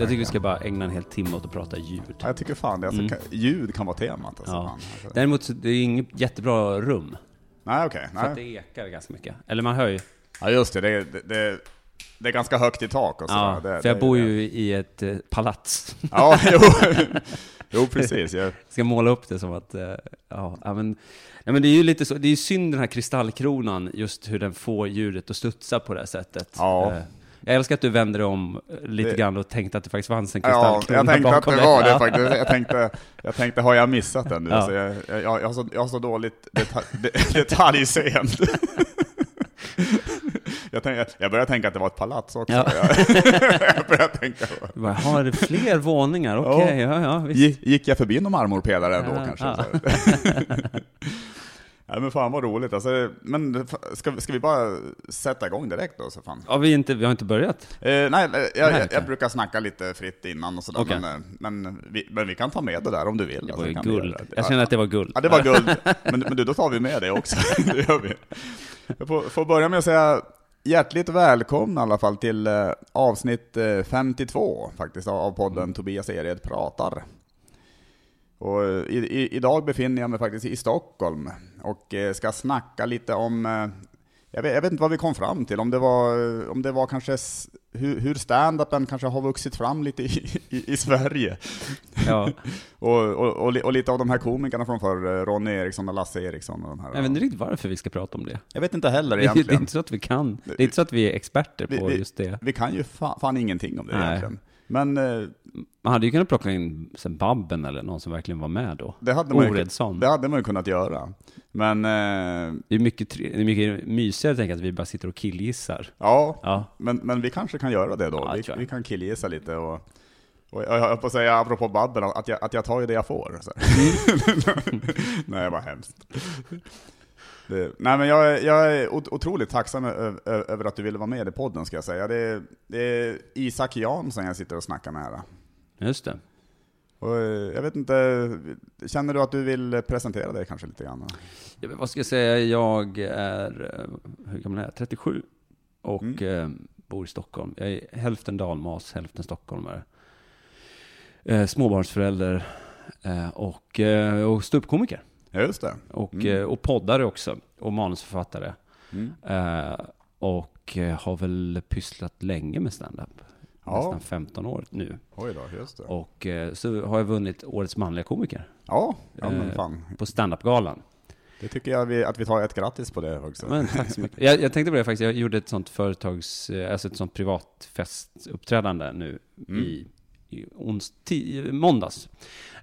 Jag tycker vi ska bara ägna en hel timme åt att prata ljud. Ja, Jag tycker fan det. Alltså, Mm. Ljud kan vara temat. Alltså, Ja. fan. Alltså. Däremot det är inget jättebra rum. Nej, okej. För att det ekar ganska mycket. Eller man hör ju. Ja, just det. Det är, det, det, det är ganska högt i tak och så. Ja, det, för jag bor ju i ett eh, palats. Ja, jo, jo precis. Jag, ska måla upp det som att, eh, ja, ja, men, ja, men det är ju lite så, det är ju synd den här kristallkronan, just hur den får ljudet att studsa på det här sättet. Ja. Jag älskar att du vände dig om lite Det- grann och tänkte att det faktiskt fanns en ja, kristallkrona jag tänkte att bakom det dig. var det Ja. faktiskt. Jag tänkte, jag tänkte har jag missat den nu? Ja. Alltså, jag, jag, jag, har så, jag har så dåligt deta, de, detaljseende. Jag, tänkte, jag började tänka att det var ett palats också. Ja. Jag, började tänka, bara, Har det fler våningar? Okej, ja, ja, visst. gick, jag förbi någon marmorpelare Ja, kanske? Ja. Men fan vad roligt. Alltså, men ska, ska vi bara sätta igång direkt då? Så fan. Ja, vi, inte, vi har inte börjat. Eh, nej, eh, jag, jag, jag brukar snacka lite fritt innan och sådär, Okej. men, eh, men, vi, men vi kan ta med det där om du vill. Det alltså, var ju kan vi guld. Jag känner att det var guld. Ja, det var guld. Men, men du, då tar vi med det också. det gör vi. Jag får, får börja med att säga hjärtligt välkomna i alla fall till eh, avsnitt eh, 52 faktiskt av av podden Tobias Ered pratar. Och eh, i, i, idag befinner jag mig faktiskt i Stockholm och eh, ska snacka lite om, eh, jag vet, jag vet inte vad vi kom fram till, om det var, om det var kanske hur, hur stand-upen kanske har vuxit fram lite i, i, i Sverige. Ja. Och, och, och, och lite av de här komikerna från förr, Ronny Eriksson och Lasse Eriksson och de här. Jag vet inte riktigt varför vi ska prata om det. Jag vet inte heller Det är, det är egentligen. inte så att vi kan. Det är inte så att vi är experter på vi- just det. Vi kan ju fa- fan ingenting om det Nej. egentligen. Men eh, Man hade ju kunnat plocka in sen Babben eller någon som verkligen var med då. det hade, man ju, Oredsson. det hade man ju kunnat göra. Men eh, Det är mycket, det är mycket mysigare att tänka att vi bara sitter och killgissar. ja, Ja. men, men vi kanske kan göra det då. Ja, vi, vi kan killgissa lite och, och jag höll på att säga, apropå Babben, att jag, att jag tar ju det jag får. Så. Mm. nej, var hemskt. Det, nej men jag, är- jag är ot- otroligt tacksam över att du ville vara med i podden ska jag säga. Det är, det är Isak Jansson jag sitter och snackar med här. Just det. Och eh, jag vet inte, känner du att du vill presentera dig kanske lite grann? Ja, vad ska jag säga? Jag är, eh, hur gammal är jag? 37. Och Mm. eh, bor i Stockholm. Jag är hälften dalmas, hälften stockholmare. Småbarnsförälder och, och ståuppkomiker. Ja, just det. Och, Mm. eh, och poddare också. Och manusförfattare. Mm. Eh, och eh, har väl pysslat länge med stand-up. Ja. Nästan 15 år nu. Oj då, just det. Och eh, så har jag vunnit Årets manliga komiker Ja, ja men fan. på standup-galan. Det tycker jag vi, att vi tar ett grattis på det också. Men tack så mycket. Jag, jag tänkte på det faktiskt, jag gjorde ett sånt företags, alltså ett sånt privatfestuppträdande nu Mm. i, i ons, måndags.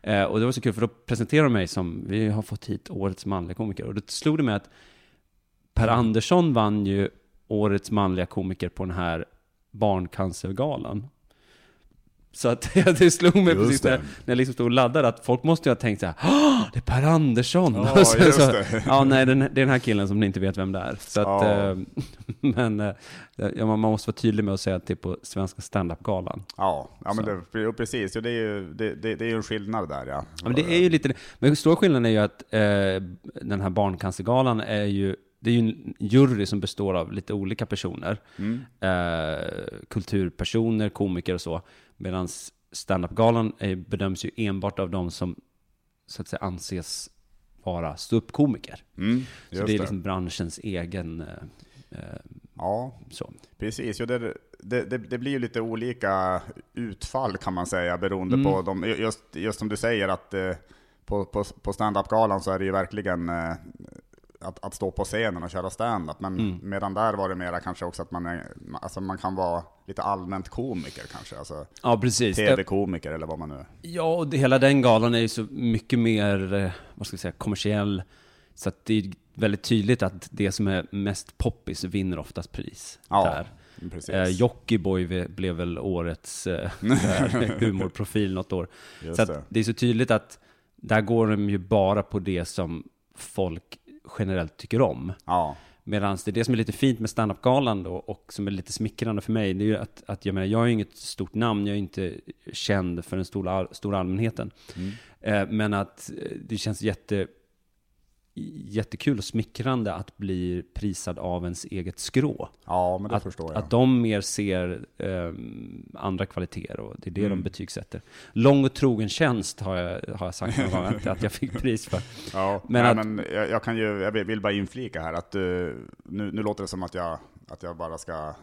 Eh, och det var så kul för då presenterade de mig som, vi har fått hit årets manliga komiker. Och då slog det mig att Per Andersson vann ju årets manliga komiker på den här barncancergalan. Så att det slog mig Just precis när, när jag liksom stod och laddade att folk måste ju ha tänkt så här, "Åh, det är Per Andersson! Ja, så- just så- det. Ja, nej, den, det är den här killen som ni inte vet vem det är. Så att, Ja. eh, men eh, ja, man måste vara tydlig med att säga att det är på Svenska standup-galan. Ja, ja men det, precis. Det, är ju, det, det, det är en skillnad där ja. Ja, men det är ju lite, men stora skillnaden är ju att eh, den här barncancergalan är ju, det är ju en jury som består av lite olika personer. Mm. Eh, kulturpersoner, komiker och så. Medan standup-galan bedöms ju enbart av de som så att säga anses vara ståuppkomiker. Mm, Så det är det. liksom branschens egen eh, eh, Ja, så. precis. Det, det, det, det blir ju lite olika utfall kan man säga beroende Mm. på de, just, just som du säger att eh, på, på, på stand-up-galan så är det ju verkligen eh, att, att stå på scenen och köra stand-up. Men Mm. medan där var det mera kanske också att man, är, alltså man kan vara lite allmänt komiker kanske. Alltså Ja, precis. tv-komiker eller vad man nu Ja, och det, hela den galan är ju så mycket mer, eh, vad ska jag säga, kommersiell. Så att det är väldigt tydligt att det som är mest poppis vinner oftast pris. Ja, där. Precis. Eh, Jockiboi blev väl årets eh, humorprofil något år. Just Så det. det är så tydligt att där går de ju bara på det som folk generellt tycker om. Ja, Medan det är det som är lite fint med standup-galan då och som är lite smickrande för mig, det är ju att, att jag menar, jag är inget stort namn, jag är inte känd för den stora, stora allmänheten. Mm. Eh, men att eh, det känns jätte, jättekul och smickrande att bli prisad av ens eget skrå. Ja, men det Att, förstår jag. att de mer ser ehm, andra kvaliteter och det är det Mm. de betygsätter. Lång och trogen tjänst har jag, har jag sagt någon gång att, att jag fick pris för. Ja, Men men, att- men jag, jag kan ju, jag vill- bara inflika här att du, nu, nu låter det som att jag, att jag bara ska eh,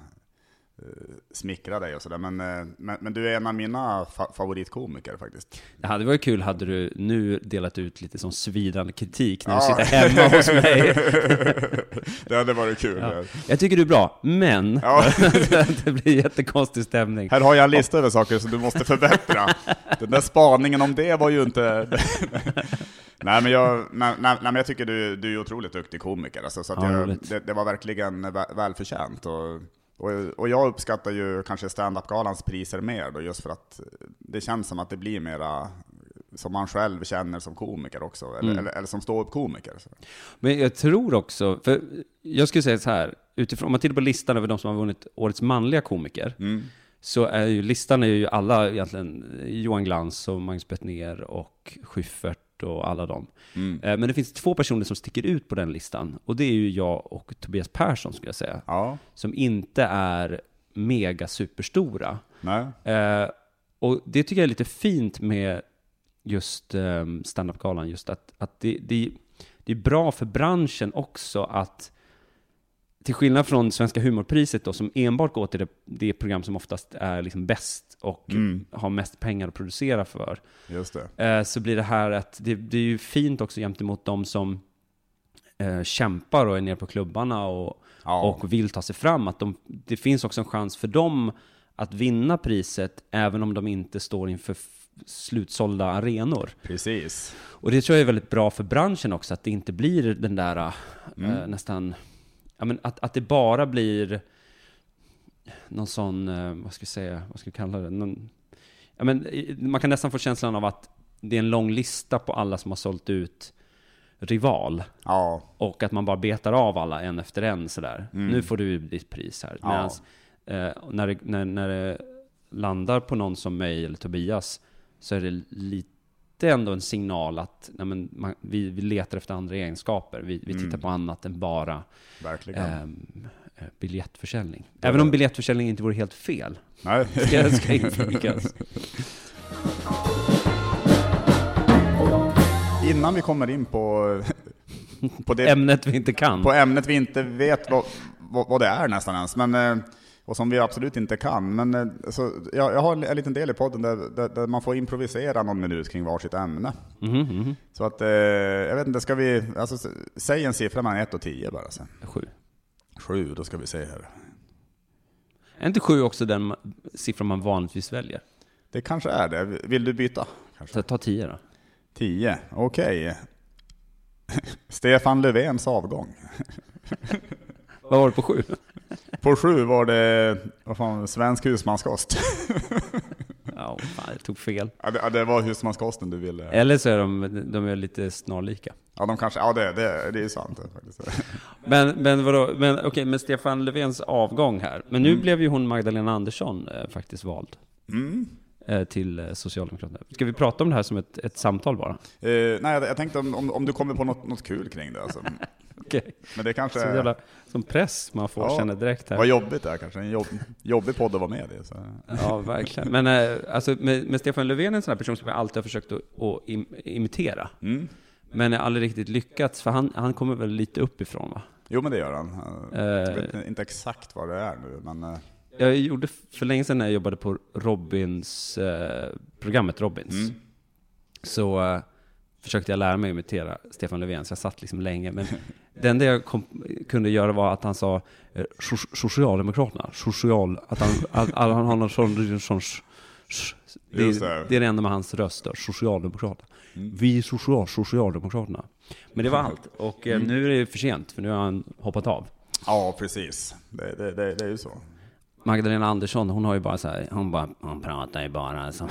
smickra dig och sådär, men, eh, men, men du är en av mina fa favoritkomiker faktiskt. Det hade varit kul hade du nu delat ut lite som svidande kritik när Ja. du sitter hemma hos mig. det hade varit kul. Ja. Jag tycker du är bra, men Ja. det blir jättekonstig stämning. Här har jag en lista över saker som du måste förbättra. Den där spaningen om det var ju inte... nej, men jag, nej, nej, men jag tycker du, du är otroligt duktig komiker. Alltså, så Ja, jag, det, det var verkligen vä- välförtjänt. Och, och, och jag uppskattar ju kanske stand-up-galans priser mer då, just för att det känns som att det blir mera som man själv känner som komiker också, eller, Mm. eller, eller som ståuppkomiker. Men jag tror också, för jag skulle säga så här, utifrån, om man tittar på listan över de som har vunnit Årets manliga komiker, Mm. så är ju listan är ju alla egentligen Johan Glans och Magnus Bettner och Schyffert och alla dem. Mm. Eh, Men det finns två personer som sticker ut på den listan, och det är ju jag och Tobias Persson skulle jag säga, Ja, som inte är mega superstora. nej. Eh, och det tycker jag är lite fint med just eh, standup-galan, just att, att det, det, det är bra för branschen också att till skillnad från Svenska humorpriset då, som enbart går till det, det program som oftast är liksom bäst och Mm. har mest pengar att producera för, Just det. eh, så blir det här att det, det är ju fint också gentemot de som eh, kämpar och är nere på klubbarna och, Ja. och vill ta sig fram, att de, det finns också en chans för dem att vinna priset även om de inte står inför slutsålda arenor. Precis. Och det tror jag är väldigt bra för branschen också, att det inte blir den där eh, Mm. nästan, ja men att, att det bara blir någon sån, eh, vad ska vi säga, vad ska vi kalla det? Någon, ja men man kan nästan få känslan av att det är en lång lista på alla som har sålt ut rival. Ja, Och att man bara betar av alla en efter en sådär. Mm. Nu får du ditt pris här. Ja. Medans, eh, när, det, när, när det landar på någon som mig eller Tobias så är det lite ändå en signal att nej men, man, vi, vi letar efter andra egenskaper. Vi, vi tittar Mm. på annat än bara ehm, eh, biljettförsäljning. Även om det- biljettförsäljning inte vore helt fel. Nej. Ska, ska inflikas. Innan vi kommer in på, på, det, Ämnet vi inte kan. på ämnet vi inte vet vad, vad, vad det är nästan ens, men, eh, och som vi absolut inte kan. Men, eh, så, jag, jag har en liten del i podden där, där, där man får improvisera någon minut kring varsitt ämne. Mhm, mhm. Så att, eh, jag vet inte, ska vi, alltså, säg en siffra mellan 1 och 10 bara sen. Sju. Sju, då ska vi se här. Är inte sju också den ma- siffra man vanligtvis väljer? Det kanske är det. Vill du byta? Kanske. Ta tio då. 10, okej. Stefan Löfvens avgång. Vad var det på sju? På sju var det, vad fan, svensk husmanskost. Ja, fan, jag tog fel. Ja, det, det var husmanskosten du ville. Eller så är de, de är lite snarlika. Ja, de kanske, ja det, det, det är sant faktiskt. Men, men vadå, men okej, med Stefan Löfvens avgång här. Men nu blev ju hon Magdalena Andersson eh, faktiskt vald Mm. eh, till eh, Socialdemokraterna. Ska vi prata om det här som ett, ett samtal bara? Eh, nej, jag, jag tänkte om, om, om du kommer på något, något kul kring det. Alltså. Okej. Men det Så kanske, jävla, som press man får Ja. känna direkt här. vad jobbigt det är kanske. En jobb, jobbig podd att vara med i. Så. Ja, verkligen. Men eh, alltså, med, med Stefan Löfven är en sån här person som jag alltid har försökt att, att im, imitera. Mm. Men jag har aldrig riktigt lyckats, för han, han kommer väl lite uppifrån va? Jo men det gör han. Eh. Jag vet inte exakt vad det är nu, men eh, Jag gjorde för länge sedan när jag jobbade på Robins, eh, programmet Robins. Mm. Så eh, försökte jag lära mig att imitera Stefan Löfven, så jag satt liksom länge. Men det enda jag kom, kunde göra var att han sa eh, so- Socialdemokraterna, social, att han, att, att han har någon sån, sån det, är, det. är det enda med hans röst Socialdemokraterna. Mm. Vi social, Socialdemokraterna. Men det var allt. Och Mm. eh, nu är det för sent, för nu har han hoppat av. ja precis. Det, det, det, det är ju så. Magdalena Andersson, hon har ju bara så här, hon bara, hon pratar ju bara så.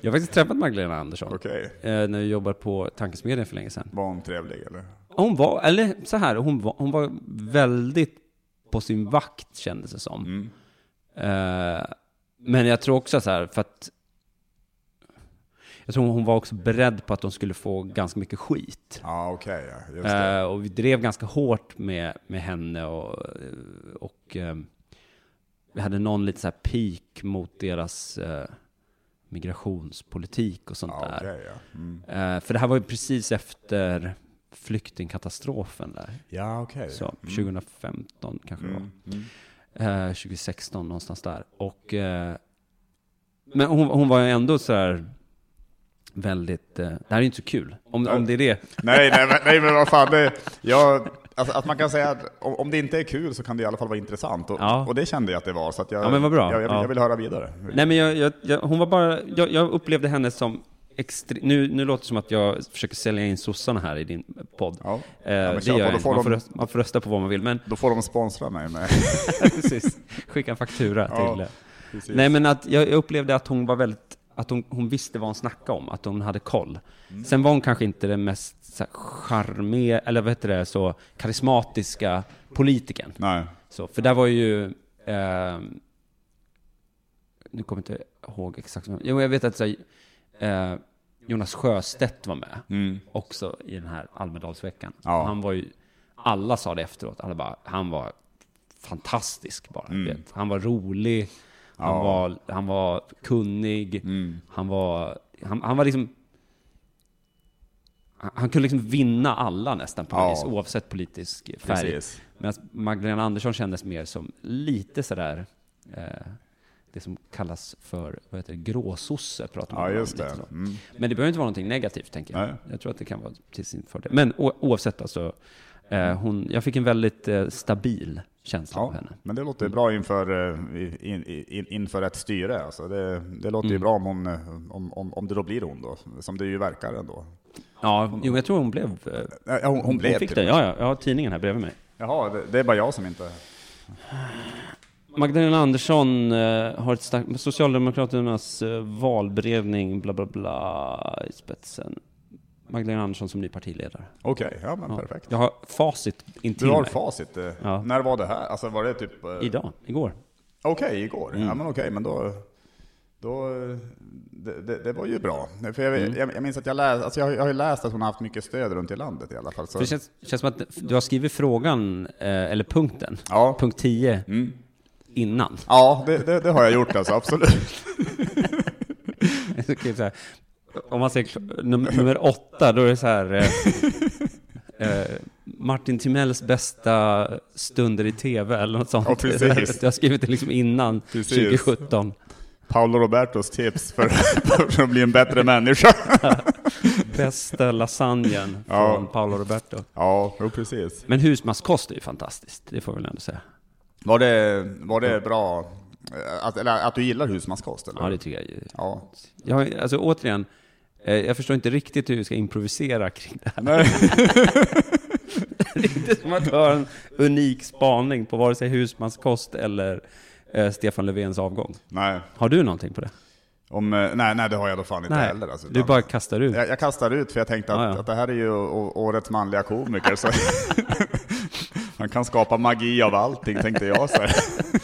jag har faktiskt träffat Magdalena Andersson. Okej. Eh, när jag jobbade på Tankesmedjan för länge sedan. Var hon trevlig eller? Hon var, eller så här, hon var, hon var väldigt på sin vakt kändes det som. Mm. Eh, men jag tror också så här, för att jag tror hon var också beredd på att de skulle få ganska mycket skit. Ja, okej, ja. Eh, och vi drev ganska hårt med, med henne och, och eh, vi hade någon lite så här peak mot deras eh, migrationspolitik och sånt Ja, där. okej, ja. Mm. Eh, för det här var ju precis efter flyktingkatastrofen där. Ja, okej. Så, Mm. 2015 kanske det var. Mm. Mm. 2016 någonstans där. Och, men hon, hon var ju ändå så här väldigt, eh, det här är ju inte så kul. Om, om det är det. Nej, nej, men, nej, men vad fan. Det, jag, alltså, att man kan säga att om, det inte är kul så kan det i alla fall vara intressant. Och, Ja. och det kände jag att det var. Så jag, Ja, men vad bra. Jag, jag, Ja. jag vill höra vidare. Nej men jag, jag, hon var bara, jag, upplevde henne som extre, nu, nu låter det som att jag försöker sälja in sossarna här i din podd. Ja. Eh, det gör jag man, får de- rösta, man får rösta på vad man vill, men Då får de sponsra mig med. precis, skicka en faktura till... Precis. Nej men att jag upplevde att hon var väldigt, att hon, hon visste vad hon snackade om, att hon hade koll. Mm. Sen var hon kanske inte den mest charmiga, eller vad heter det, så karismatiska politikern. Nej. Så, för där var ju, eh, nu kommer jag inte ihåg exakt, jo jag vet att så, eh, Jonas Sjöstedt var med Mm. också i den här Almedalsveckan. Ja. Han var ju, alla sa det efteråt, alla bara, han var fantastisk bara. Mm. Han var rolig, han, Ja. var, han var kunnig, Mm. han var, han, han var liksom, han, kunde liksom vinna alla nästan på Ja. vis, oavsett politisk färg. Precis. Medan Magdalena Andersson kändes mer som lite sådär, eh, det som kallas för, vad heter det, gråsosse pratar man Ja, om just lite det. Mm. Men det behöver inte vara någonting negativt, tänker jag. Nej. Jag tror att det kan vara till sin fördel. Men o- oavsett alltså, eh, hon, jag fick en väldigt eh, stabil känsla Ja, henne. men det låter ju bra inför, eh, in, in, inför ett styre. Alltså det, det låter ju Mm. bra om, hon, eh, om, om, om det då blir hon då, som det ju verkar ändå. Ja, jo, jag tror hon blev... Eh, Ja, hon, hon blev fick det. Ja, ja, jag har tidningen här bredvid mig. Jaha, det, det är bara jag som inte... Magdalena Andersson har ett starkt... Socialdemokraternas valberedning, bla bla bla, i spetsen. Magdalena Andersson som ny partiledare. Okej, ja men Ja. perfekt. Jag har facit intill Du har mig. facit. eh. Ja. När var det här? Alltså var det typ... eh, Idag, igår. Okej, igår. Mm. Ja men okej, men då... då det, det, det var ju bra. För jag, Mm. jag, jag minns att jag läste, alltså jag, jag har ju läst att hon har haft mycket stöd runt i landet i alla fall. Så. Det känns, känns som att du har skrivit frågan, eh, eller punkten, Ja. punkt 10, Mm. innan. Ja, det, det, har jag gjort alltså, absolut. Så säga, Om man säger num nummer åtta, då är det så här... Eh, eh, Martin Timells bästa stunder i tv eller något sånt. Ja, precis. Jag har skrivit det liksom innan Precis. 2017. Paolo Robertos tips för, för att bli en bättre människa. Bästa lasagnen Ja. från Paolo Roberto. Ja, jo, precis. Men husmanskost är ju fantastiskt, det får jag väl ändå säga. Var det, var det bra, eh, att, eller att du gillar husmanskost? Eller? Ja, det tycker jag. Ja. Jag, alltså återigen, jag förstår inte riktigt hur vi ska improvisera kring det här. Nej. Inte som att har en unik spaning på vare sig husmanskost eller eh, Stefan Löfvens avgång. nej. Har du någonting på det? Om, eh, nej, nej, det har jag då fan inte Nej, heller. Alltså, du bara kastar ut. jag, jag kastar ut för jag tänkte att, Ja, ja. att det här är ju årets manliga komiker. Så man kan skapa magi av allting, tänkte jag. Så här.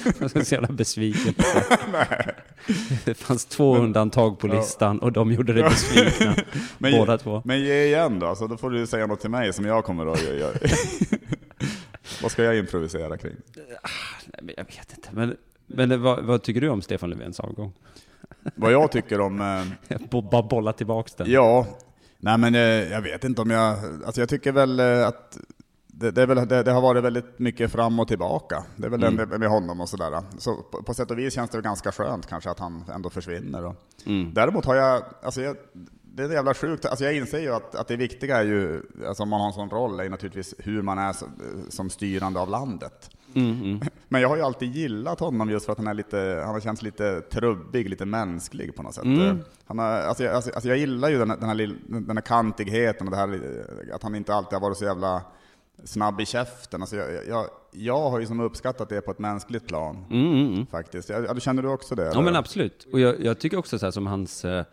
Jag är så jävla besviken. Det fanns två undantag på listan och de gjorde det besvikna. Men, Båda två. men ge igen då, så då får du säga något till mig som jag kommer att göra. Vad ska jag improvisera kring? Nej, men jag vet inte. Men, men vad, vad tycker du om Stefan Löfvens avgång? Vad jag tycker om... Eh, Jag bara bolla tillbaks den. Ja, nej men eh, jag vet inte om jag, alltså jag tycker väl eh, att det, det, väl, det, det har varit väldigt mycket fram och tillbaka. Det är väl Mm. det med, honom och sådär. Så på, på sätt och vis känns det ganska skönt kanske att han ändå försvinner. Och. Mm. Däremot har jag, alltså jag, det är jävla sjukt, alltså jag inser ju att, att det viktiga är ju, alltså om man har en sån roll, är naturligtvis hur man är som, som styrande av landet. Mm, mm. Men jag har ju alltid gillat honom just för att han, är lite, han har känts lite trubbig, lite mänsklig på något sätt. Mm. Han har, alltså, jag- alltså, alltså jag gillar ju den här, den, här, den här kantigheten och det här, att han inte alltid har varit så jävla snabb i käften. Alltså jag, jag, jag har ju som uppskattat det på ett mänskligt plan. Mm, mm, mm. Faktiskt. Ja, känner du också det? Ja eller? men absolut. Och jag, jag tycker också så här som hans... Eh,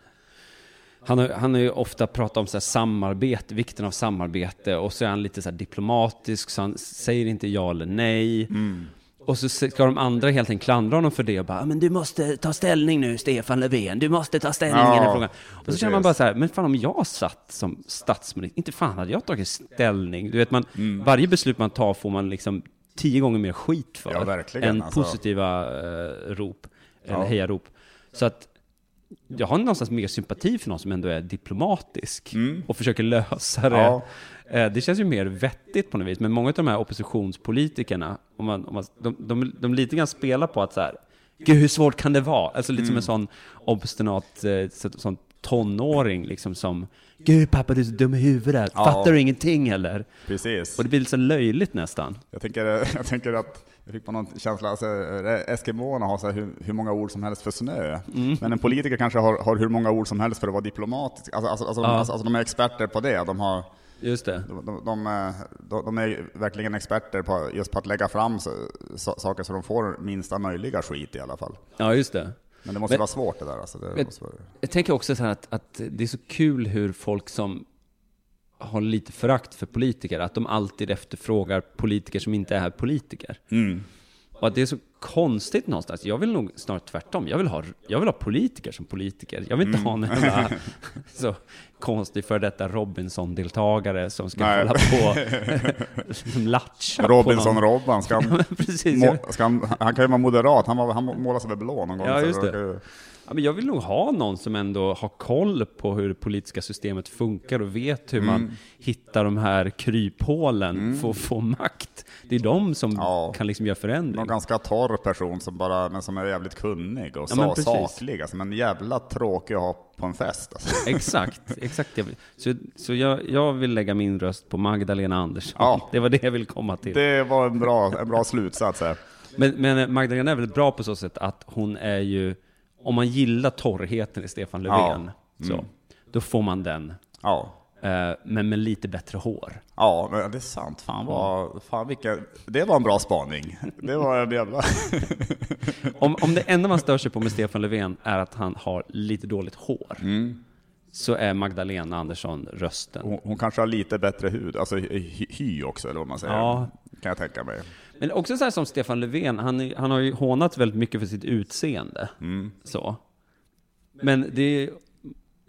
han, har, han har ju ofta pratat om så här samarbete, vikten av samarbete och så är han lite så diplomatisk så han säger inte ja eller nej. Mm. Och så ska de andra helt enkelt klandra honom för det och bara, men du måste ta ställning nu, Stefan Löfven, du måste ta ställning Ja, i den här frågan. Och så precis. känner man bara så här, men fan om jag satt som statsminister, inte fan hade jag tagit ställning. Du vet, man, Mm. varje beslut man tar får man liksom tio gånger mer skit för Ja, än alltså. positiva eh, rop, eller Ja. hejarop. Så att jag har någonstans mer sympati för någon som ändå är diplomatisk och försöker lösa det. Mm. Ja. Eh, Det känns ju mer vettigt på något vis, men många av de här oppositionspolitikerna, om man, om man, de, de, de lite grann spelar på att så här, gud hur svårt kan det vara? Alltså lite som Mm. en sån obstinat, eh, så, sån tonåring liksom som, gud pappa du är så dum i huvudet, Ja. fattar du ingenting eller? Precis. Och det blir lite så löjligt nästan. Jag tänker, jag tänker att jag fick på någon känsla, alltså, Eskimoerna har så här hur, hur många ord som helst för snö. Mm. Men en politiker kanske har, har hur många ord som helst för att vara diplomatisk. Alltså, alltså, alltså, Ja. alltså, alltså de är experter på det. De, har, Just det. de, de, de, är- de, är verkligen experter på, just på att lägga fram så, så, saker så de får minsta möjliga skit i alla fall. Ja, just det. Men det måste Men- vara svårt det där. Alltså, det Men- vara, Jag tänker också så här att, att det är så kul hur folk som har lite förakt för politiker, att de alltid efterfrågar politiker som inte är politiker. mm. Och att det är så konstigt någonstans. Jag vill nog snarare tvärtom. Jag vill ha, jag vill ha politiker som politiker. Jag vill inte ha en jävla så konstig för detta Robinson-deltagare som ska Nej. hålla på som latcha någon. Robinson-Robban, ska han, Precis. Jag, må, ska han, han kan ju vara moderat, han, var, han målar sig väl blå någon gång. Ja, just det. Ja, men jag vill nog ha någon som ändå har koll på hur det politiska systemet funkar och vet hur Mm. man hittar de här kryphålen för att få makt. Det är de som Ja. kan liksom göra förändring. Någon ganska torr person som bara, men som är jävligt kunnig och Ja, sa, saklig. Alltså, men jävla tråkig att ha på en fest. Alltså. Exakt, exakt. Så, så jag, jag vill lägga min röst på Magdalena Andersson. Ja. Det var det jag vill komma till. Det var en bra, en bra slutsats. Här. Men, men Magdalena är väldigt bra på så sätt att hon är ju, om man gillar torrheten i Stefan Löfven, Ja. så, då får man den. Ja. Eh, men med lite bättre hår. Ja, men det är sant. Fan, vad, fan vilka, det var en bra spaning. Det var en jävla... Om, om det enda man stör sig på med Stefan Löfven är att han har lite dåligt hår, så är Magdalena Andersson rösten. Hon, hon kanske har lite bättre hud, alltså hy, hy också eller vad man säger. Ja. Kan jag tänka mig. Men också så här som Stefan Löfven, han, är- han har ju hånat väldigt mycket för sitt utseende. Så. Men det,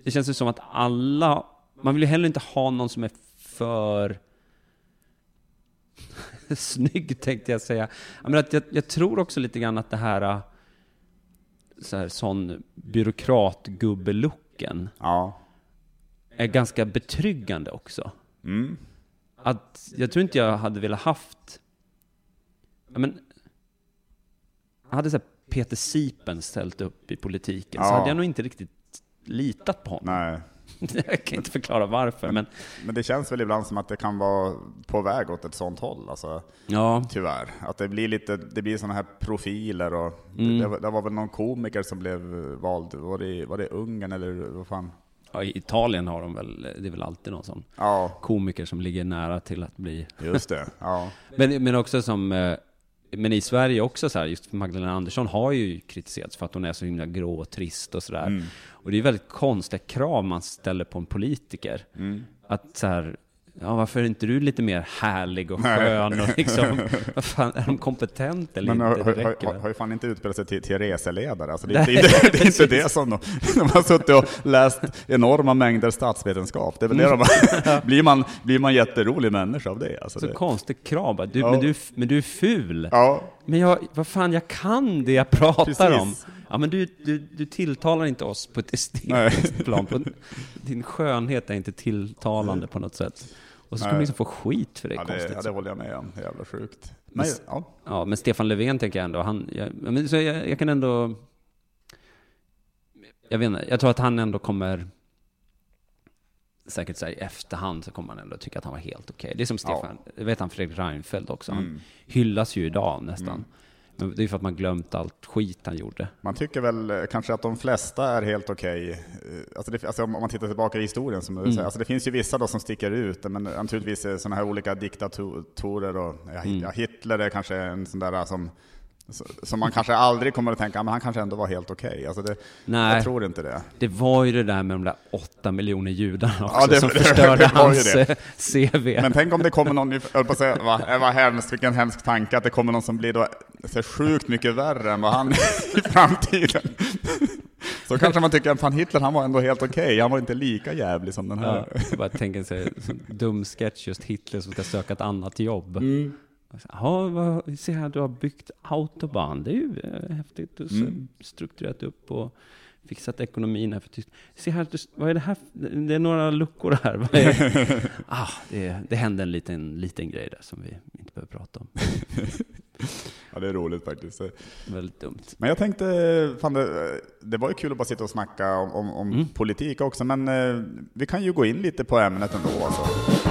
det känns ju som att alla, man vill ju heller inte ha någon som är för snygg tänkte jag säga. Menar att jag, jag tror också lite grann att det här, så här sån byråkratgubbelucken Ja. är ganska betryggande också. Mm. Att jag tror inte jag hade velat haft... Ja, men, hade så Peter Sipen ställt upp i politiken så Ja. hade jag nog inte riktigt litat på honom. Nej. jag kan inte förklara varför, men Men det känns väl ibland som att det kan vara på väg åt ett sånt håll. Alltså. ja. Tyvärr. Att det blir lite, det blir sådana här profiler och Mm. det, det var väl någon komiker som blev vald, var det, var det Ungern eller vad fan? ja, I Italien har de väl, det är väl alltid någon sån Ja, komiker som ligger nära till att bli... just det. Ja. Men, men också som... Men i Sverige också så här, just Magdalena Andersson har ju kritiserats för att hon är så himla grå och trist och sådär. Mm. Och det är väldigt konstiga krav man ställer på en politiker. Mm. Att så här, ja varför är inte du lite mer härlig och skön och liksom, vad fan, är de kompetenta eller Men inte? Det har, har, har ju fan inte utspelat sig till, till reseledare. Alltså det, är inte- det, är- det är inte det som de, de har suttit och läst enorma mängder statsvetenskap. Det är väl det de har, blir, man, blir man jätterolig människa av det? Alltså Så det konstigt krav du, Ja. men, du, men du är ful. ja, Men jag, vad fan, jag kan det jag pratar Precis. om. Ja, men du, du, du tilltalar inte oss på ett Nej. estetiskt plan. På, din skönhet är inte tilltalande på något sätt. Och så ska Nej. man liksom få skit för det. ja, det, konstigt. ja, det håller jag med om. Det är jävla sjukt. Men, Men- ja. Ja, men Stefan Löfven tänker jag ändå, han, jag, ja, men så jag, jag kan ändå... Jag vet inte, jag tror att han ändå kommer... Säkert så här, i efterhand så kommer han ändå tycka att han var helt okej. Det är som Stefan, jag vet han Fredrik Reinfeldt också, han Mm. hyllas ju idag nästan. Men det är för att man glömt allt skit han gjorde. Man tycker väl eh, kanske att de flesta är helt okej. Eh, Alltså, alltså om man tittar tillbaka i historien, som Mm. Alltså det finns ju vissa då som sticker ut, men naturligtvis sådana här olika diktatorer och ja, Mm. Hitler är kanske en sån där som Så man kanske aldrig kommer att tänka, men han kanske ändå var helt okej. Alltså det, Nej. Jag tror inte det. Det var ju det där med de där åtta miljoner judarna också Ja, det- som det- förstörde hans eh, CV. Men tänk om det kommer någon, jag höll på att säga, vad, vad hemskt, vilken hemsk tanke, att det kommer någon som blir då så sjukt mycket värre än vad han är i framtiden. Så kanske man tycker att fan Hitler, han var ändå helt okej, han var inte lika jävlig som den Ja, här. jag bara tänker sig, dum sketch, just Hitler som ska söka ett annat jobb. Mm. Ja, vad, se här, du har byggt autobahn. Det är ju eh, häftigt. Och så Mm. strukturerat upp och fixat ekonomin här för Tyskland. Se här, vad är det här? Det är några luckor här. Vad är? ah, det, det hände en liten, liten grej där som vi inte behöver prata om. Ja, det är roligt faktiskt. Väldigt dumt. Men jag tänkte, fan det, det var ju kul att bara sitta och snacka om, om, om Mm. politik också, men eh, vi kan ju gå in lite på ämnet ändå. Alltså.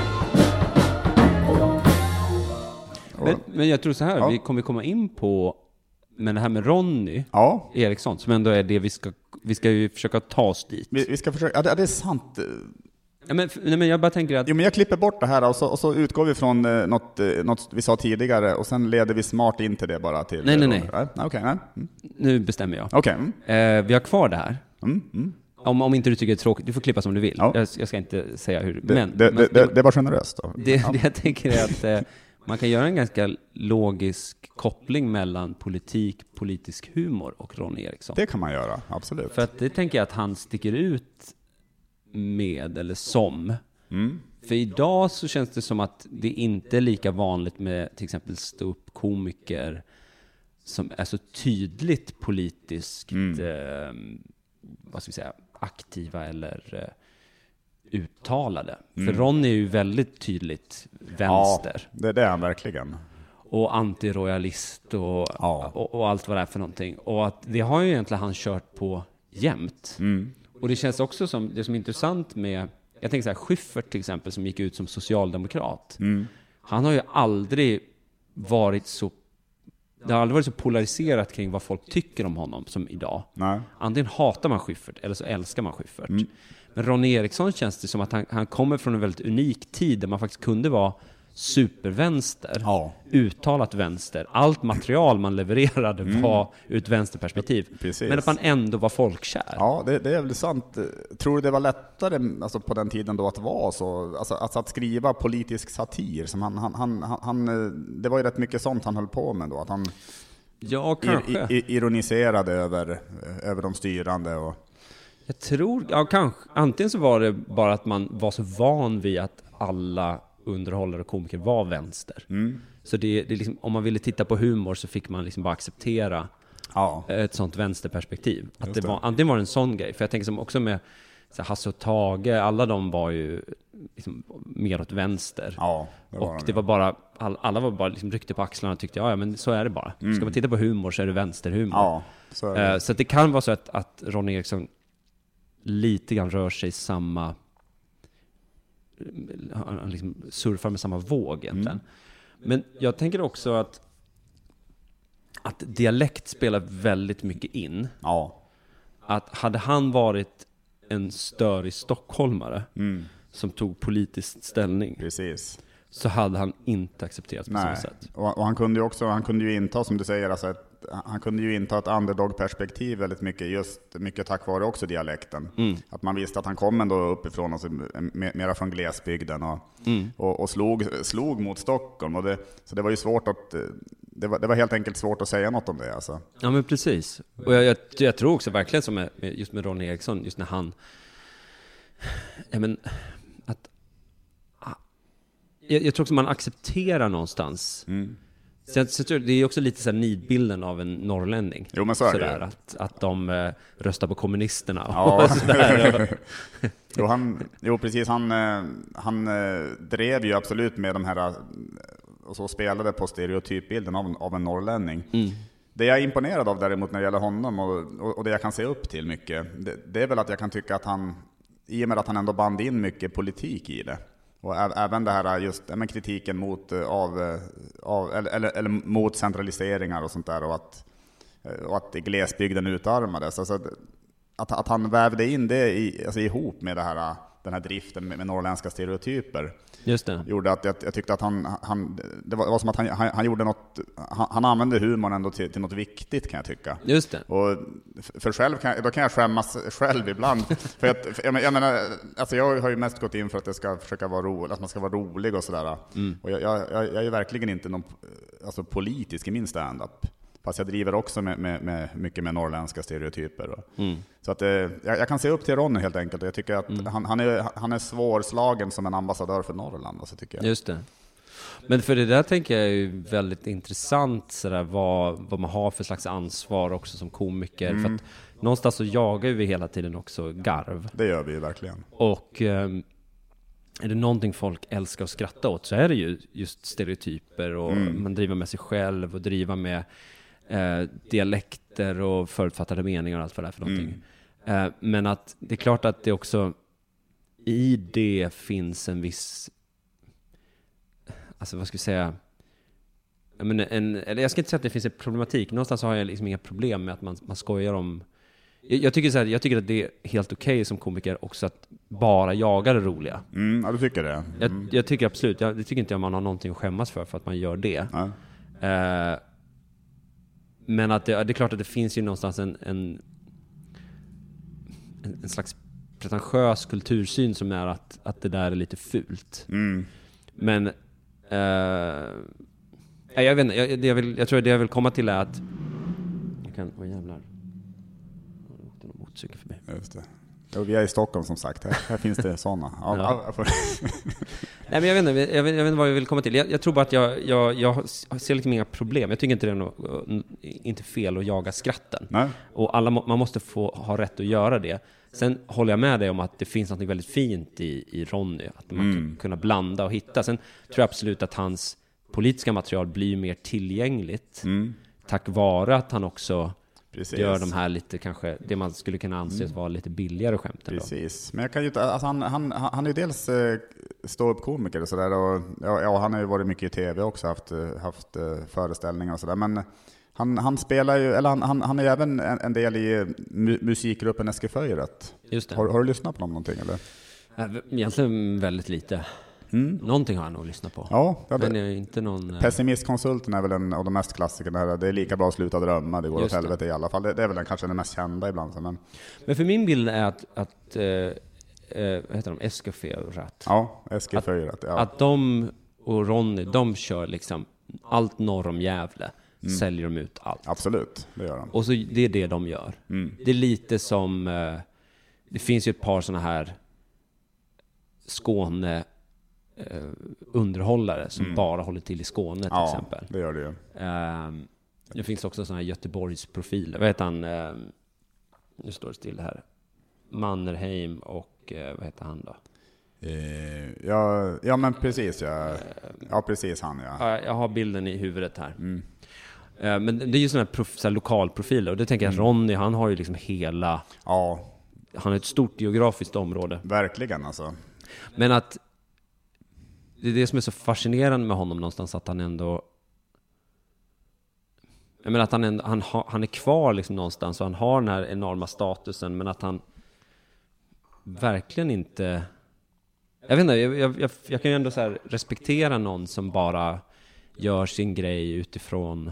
Men, men jag tror så här, Ja. vi kommer komma in på, men det här med Ronny Ja, Eriksson, som ändå är det vi ska, vi ska ju försöka ta oss dit. vi, vi ska försöka, ja det, ja, det är sant. Ja, men, nej, men jag bara tänker att Jo, men jag klipper bort det här och så, och så utgår vi från eh, något, eh, något vi sa tidigare och sen leder vi smart in till det bara till... Nej, nej, nej. nej. Okej, nej. Mm. nu bestämmer jag. Mm. Eh, vi har kvar det här. Mm, mm. Om, om inte du tycker det är tråkigt, du får klippa som du vill. Ja. Jag, jag ska inte säga hur, Det, men, det, men det, det, det var generöst då. det, det jag tänker är att eh, man kan göra en ganska logisk koppling mellan politik, politisk humor och Ronny Eriksson. Det kan man göra, absolut. För att det tänker jag att han sticker ut med, eller som. Mm. För idag så känns det som att det inte är lika vanligt med till exempel ståuppkomiker som är så tydligt politiskt, Mm. eh, vad ska vi säga, aktiva eller uttalade. För Ronny är ju väldigt tydligt vänster. Mm. Ja, det, det är han verkligen. och antiroyalist och, Ja. och, och allt vad det är för någonting. Och att det har ju egentligen han kört på jämt. Mm. Och det känns också som, det som är intressant med, jag tänker så här, Schyffert till exempel som gick ut som socialdemokrat. Mm. Han har ju aldrig varit så, det har aldrig varit så polariserat kring vad folk tycker om honom som idag. Nej. Antingen hatar man Schyffert eller så älskar man Schyffert. Mm. Men Ronny Eriksson känns det som att han, han kommer från en väldigt unik tid där man faktiskt kunde vara supervänster, Ja, uttalat vänster. Allt material man levererade var ur ett vänsterperspektiv. Mm. precis. Men att man ändå var folkkär. Ja, det, det är väl sant. Tror du det var lättare alltså, på den tiden då att vara så? Alltså, alltså att skriva politisk satir, som han, han, han, han, han, det var ju rätt mycket sånt han höll på med då. Att han Ja, kanske. ironiserade över, över de styrande. Och, Jag tror, ja kanske. Antingen så var det bara att man var så van vid att alla underhållare och komiker var vänster. mm. Så det, det liksom, om man ville titta på humor så fick man liksom bara acceptera ja, ett sånt vänsterperspektiv. Att Just det det. var, antingen var det en sån grej, för jag tänker som också med så Hasse och Tage, alla de var ju liksom mer åt vänster. ja, det var och de det var bara, all, alla var bara liksom ryckte på axlarna och tyckte ja, ja men så är det bara. Ska man titta på humor så är det vänsterhumor. Ja, så är det. Eh, Så det kan vara så att, att Ronny Eriksson lite grann rör sig i samma... Han liksom surfar med samma våg egentligen. Men jag tänker också att, att dialekt spelar väldigt mycket in. Ja, Att hade han varit en störig stockholmare mm, som tog politisk ställning precis. så hade han inte accepterats på samma Nej, sätt. och, och han kunde ju också, han kunde ju inta, som du säger, alltså ett, han kunde ju inta ett underdog-perspektiv väldigt mycket, just mycket tack vare också dialekten. Mm. Att man visste att han kom ändå uppifrån, alltså, me- mera från glesbygden och, Mm. och, och slog, slog mot Stockholm. Och det, så det var ju svårt att, det var, det var helt enkelt svårt att säga något om det. Alltså. Ja men precis. Och jag, jag, jag tror också verkligen som med, med- just med Ronny Eriksson, just när han... Ja men, att... ah, Jag, jag tror också man accepterar någonstans. Mm. Sen, sen det är också lite så här nidbilden av en norrlänning. Jo men så är det Sådär, ju. att, att de eh, röstar på kommunisterna Ja. och sådär. Jo, han, jo precis, han, eh, han eh, drev ju absolut med de här, eh, och så spelade på stereotypbilden av, av en norrlänning. Mm. Det jag är imponerad av däremot när det gäller honom och, och, och det jag kan se upp till mycket, det, det är väl att jag kan tycka att han, i och med att han ändå band in mycket politik i det, och även det här just men kritiken mot, av, av, eller, eller, eller mot centraliseringar och sånt där, och att, och att glesbygden utarmades. Alltså, att, att han vävde in det i, alltså ihop med det här, den här driften med, med norrländska stereotyper Just det. gjorde att jag, jag tyckte att han, han det, var, det var som att han, han, han gjorde något, han, han använde humorn ändå till, till något viktigt kan jag tycka. Just det. Och för själv kan, då kan jag skämmas själv ibland. för att, för jag, jag, menar, alltså jag har ju mest gått in för att det ska försöka vara roligt, att man ska vara rolig och sådär. Mm. Och jag, jag, jag, är verkligen inte någon alltså, politisk i min standup. Fast jag driver också med, med, med mycket med norrländska stereotyper. Mm. Så att, eh, jag, jag, kan se upp till Ronny helt enkelt. Jag tycker att mm. han, han, är, han är svårslagen som en ambassadör för Norrland. Alltså, tycker jag. Just det. Men för det där tänker jag är väldigt intressant, sådär, vad, vad man har för slags ansvar också som komiker. Mm. För att någonstans så jagar vi hela tiden också garv. Det gör vi ju verkligen. Och eh, är det någonting folk älskar att skratta åt så är det ju just stereotyper och mm. man driver med sig själv och driva med eh, dialekter och förutfattade meningar och allt vad det är för någonting. Mm. Eh, men att det är klart att det också i det finns en viss, alltså vad ska vi säga, jag, menar, en, eller jag ska inte säga att det finns en problematik, någonstans har jag liksom inga problem med att man, man skojar om jag, jag tycker, så här, jag tycker att det är helt okej okay som komiker också att bara jaga det roliga. Mm, ja, du tycker det? Mm. Jag, jag, tycker absolut, jag, det tycker inte jag man har någonting att skämmas för, för att man gör det. Ja. Eh, men att det, det, är klart att det finns ju någonstans en, en, en slags pretentiös kultursyn som är att, att det där är lite fult. Mm. Men eh, jag vet inte, jag, jag, vill, jag tror det jag vill komma till är att... Jag kan, åh jävlar. Det åkte någon motorcykel förbi. Just det. Ja, vi är i Stockholm som sagt, här, här finns det sådana. Ja. Nej, men jag, vet inte, jag, vet, jag vet inte vad jag vill komma till. Jag, jag tror bara att jag, jag, jag ser liksom inga problem. Jag tycker inte det är något, inte fel att jaga skratten. Nej. Och alla, man måste få ha rätt att göra det. Sen håller jag med dig om att det finns något väldigt fint i, i Ronny, att man mm. kan kunna blanda och hitta. Sen tror jag absolut att hans politiska material blir mer tillgängligt mm. tack vare att han också Precis. Gör de här lite kanske, det man skulle kunna anse mm. vara lite billigare skämten Precis, då. men jag kan ju alltså han, han, han är ju dels eh, ståuppkomiker och sådär och ja, han har ju varit mycket i tv också, haft, eh, haft eh, föreställningar och sådär. Men han, han spelar ju, eller han, han, han är ju även en, en, del i mu musikgruppen Eskiföjret. Just det. Har, har, du lyssnat på dem någonting eller? Egentligen väldigt lite. Mm. Någonting har jag nog lyssnat på. Ja, det men är inte någon... Eh, Pessimistkonsulten är väl en av de mest klassikerna. Det är lika bra att sluta drömma, det går åt helvete i alla fall. Det, det är väl den, kanske den mest kända ibland. Men, men för min bild är att, att eh, vad heter de, Eskiförat? Ja, Eskiförat. Ja. Att de och Ronny, de kör liksom allt norr om Gävle. Mm. Säljer de ut allt. Absolut, det gör de. Och så det är det de gör. Mm. Det är lite som, det finns ju ett par sådana här Skåne underhållare som mm. bara håller till i Skåne till ja, exempel. det gör det ju. Eh, det finns också sådana här Göteborgsprofiler. Vad heter han? Eh, nu står det still här. Mannerheim och eh, vad heter han då? Eh, ja, ja, men precis ja. Ja, precis han ja. Jag har bilden i huvudet här. Mm. Eh, men det är ju sådana här, prof, så lokalprofiler och det tänker jag mm. Ronny, han har ju liksom hela... Ja. Han har ett stort geografiskt område. Verkligen alltså. Men att det är det som är så fascinerande med honom någonstans, att han ändå... Jag menar att han, ändå, han, ha, han är kvar liksom någonstans och han har den här enorma statusen, men att han verkligen inte... Jag vet inte, jag, jag, jag kan ju ändå så respektera någon som bara gör sin grej utifrån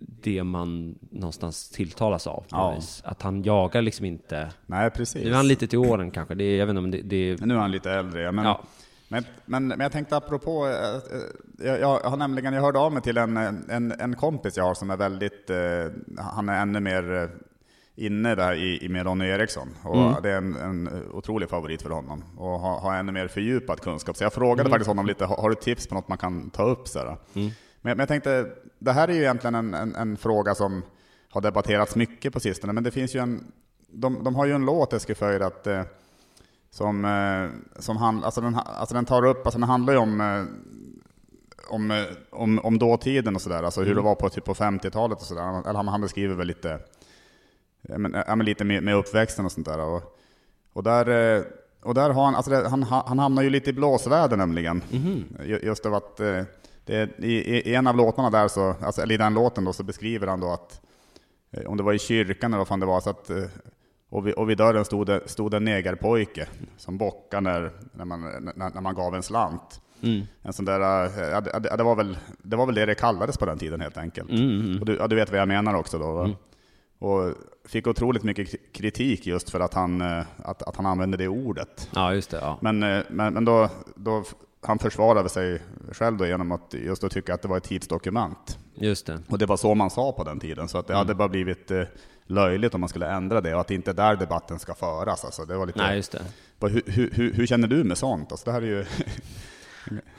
det man någonstans tilltalas av. Ja. Att han jagar liksom inte... Nej, precis. Nu är han lite till åren kanske, det är, jag vet inte om det, det... Nu är han lite äldre, men, ja. men, men, men jag tänkte apropå, eh, jag, jag har nämligen, jag hörde av mig till en, en, en kompis jag har som är väldigt, eh, han är ännu mer eh, inne där i, med Ronny Eriksson. Och mm. Det är en, en otrolig favorit för honom och har, har ännu mer fördjupad kunskap. Så jag frågade mm. faktiskt honom lite, har, har, du tips på något man kan ta upp? Så mm. Men, men, jag tänkte, det här är ju egentligen en, en, en, fråga som har debatterats mycket på sistone, men det finns ju en, de, de har ju en låt, Eskil att eh, som, eh, som hand, alltså den, alltså den tar upp, alltså den handlar ju om, eh, om, eh, om, om dåtiden och sådär, alltså hur mm. det var på, typ på 50-talet och sådär. Eller han beskriver väl lite, men, men lite med, med uppväxten och sånt där. Och, och där, eh, och där har han, alltså det, han, han hamnar ju lite i blåsväder nämligen. Mm. Just av att det, i, i, en av låtarna där, så, alltså, eller i den låten då, så beskriver han då att, eh, om det var i kyrkan eller vad fan det var, så att eh, Och vid, och vid dörren stod det, stod en negerpojke som bockade när, när, man, när, när man gav en slant. Mm. En sån där, eh, ja, det, det, var väl, det var väl det det kallades på den tiden helt enkelt. Mm, Och du, ja, du vet vad jag menar också då va? Och fick otroligt mycket kritik just för att han, att, att han använde det ordet. Ja, just det. Ja. Men, men, men då, då, han försvarade sig själv då genom att just att tycka att det var ett tidsdokument. Just det. Och det var så man sa på den tiden, så att det hade bara blivit eh, löjligt om man skulle ändra det och att det inte är där debatten ska föras. Alltså, det var lite, Nej, just det. Hur, hur, hur, hur känner du med sånt? Alltså, det här är ju...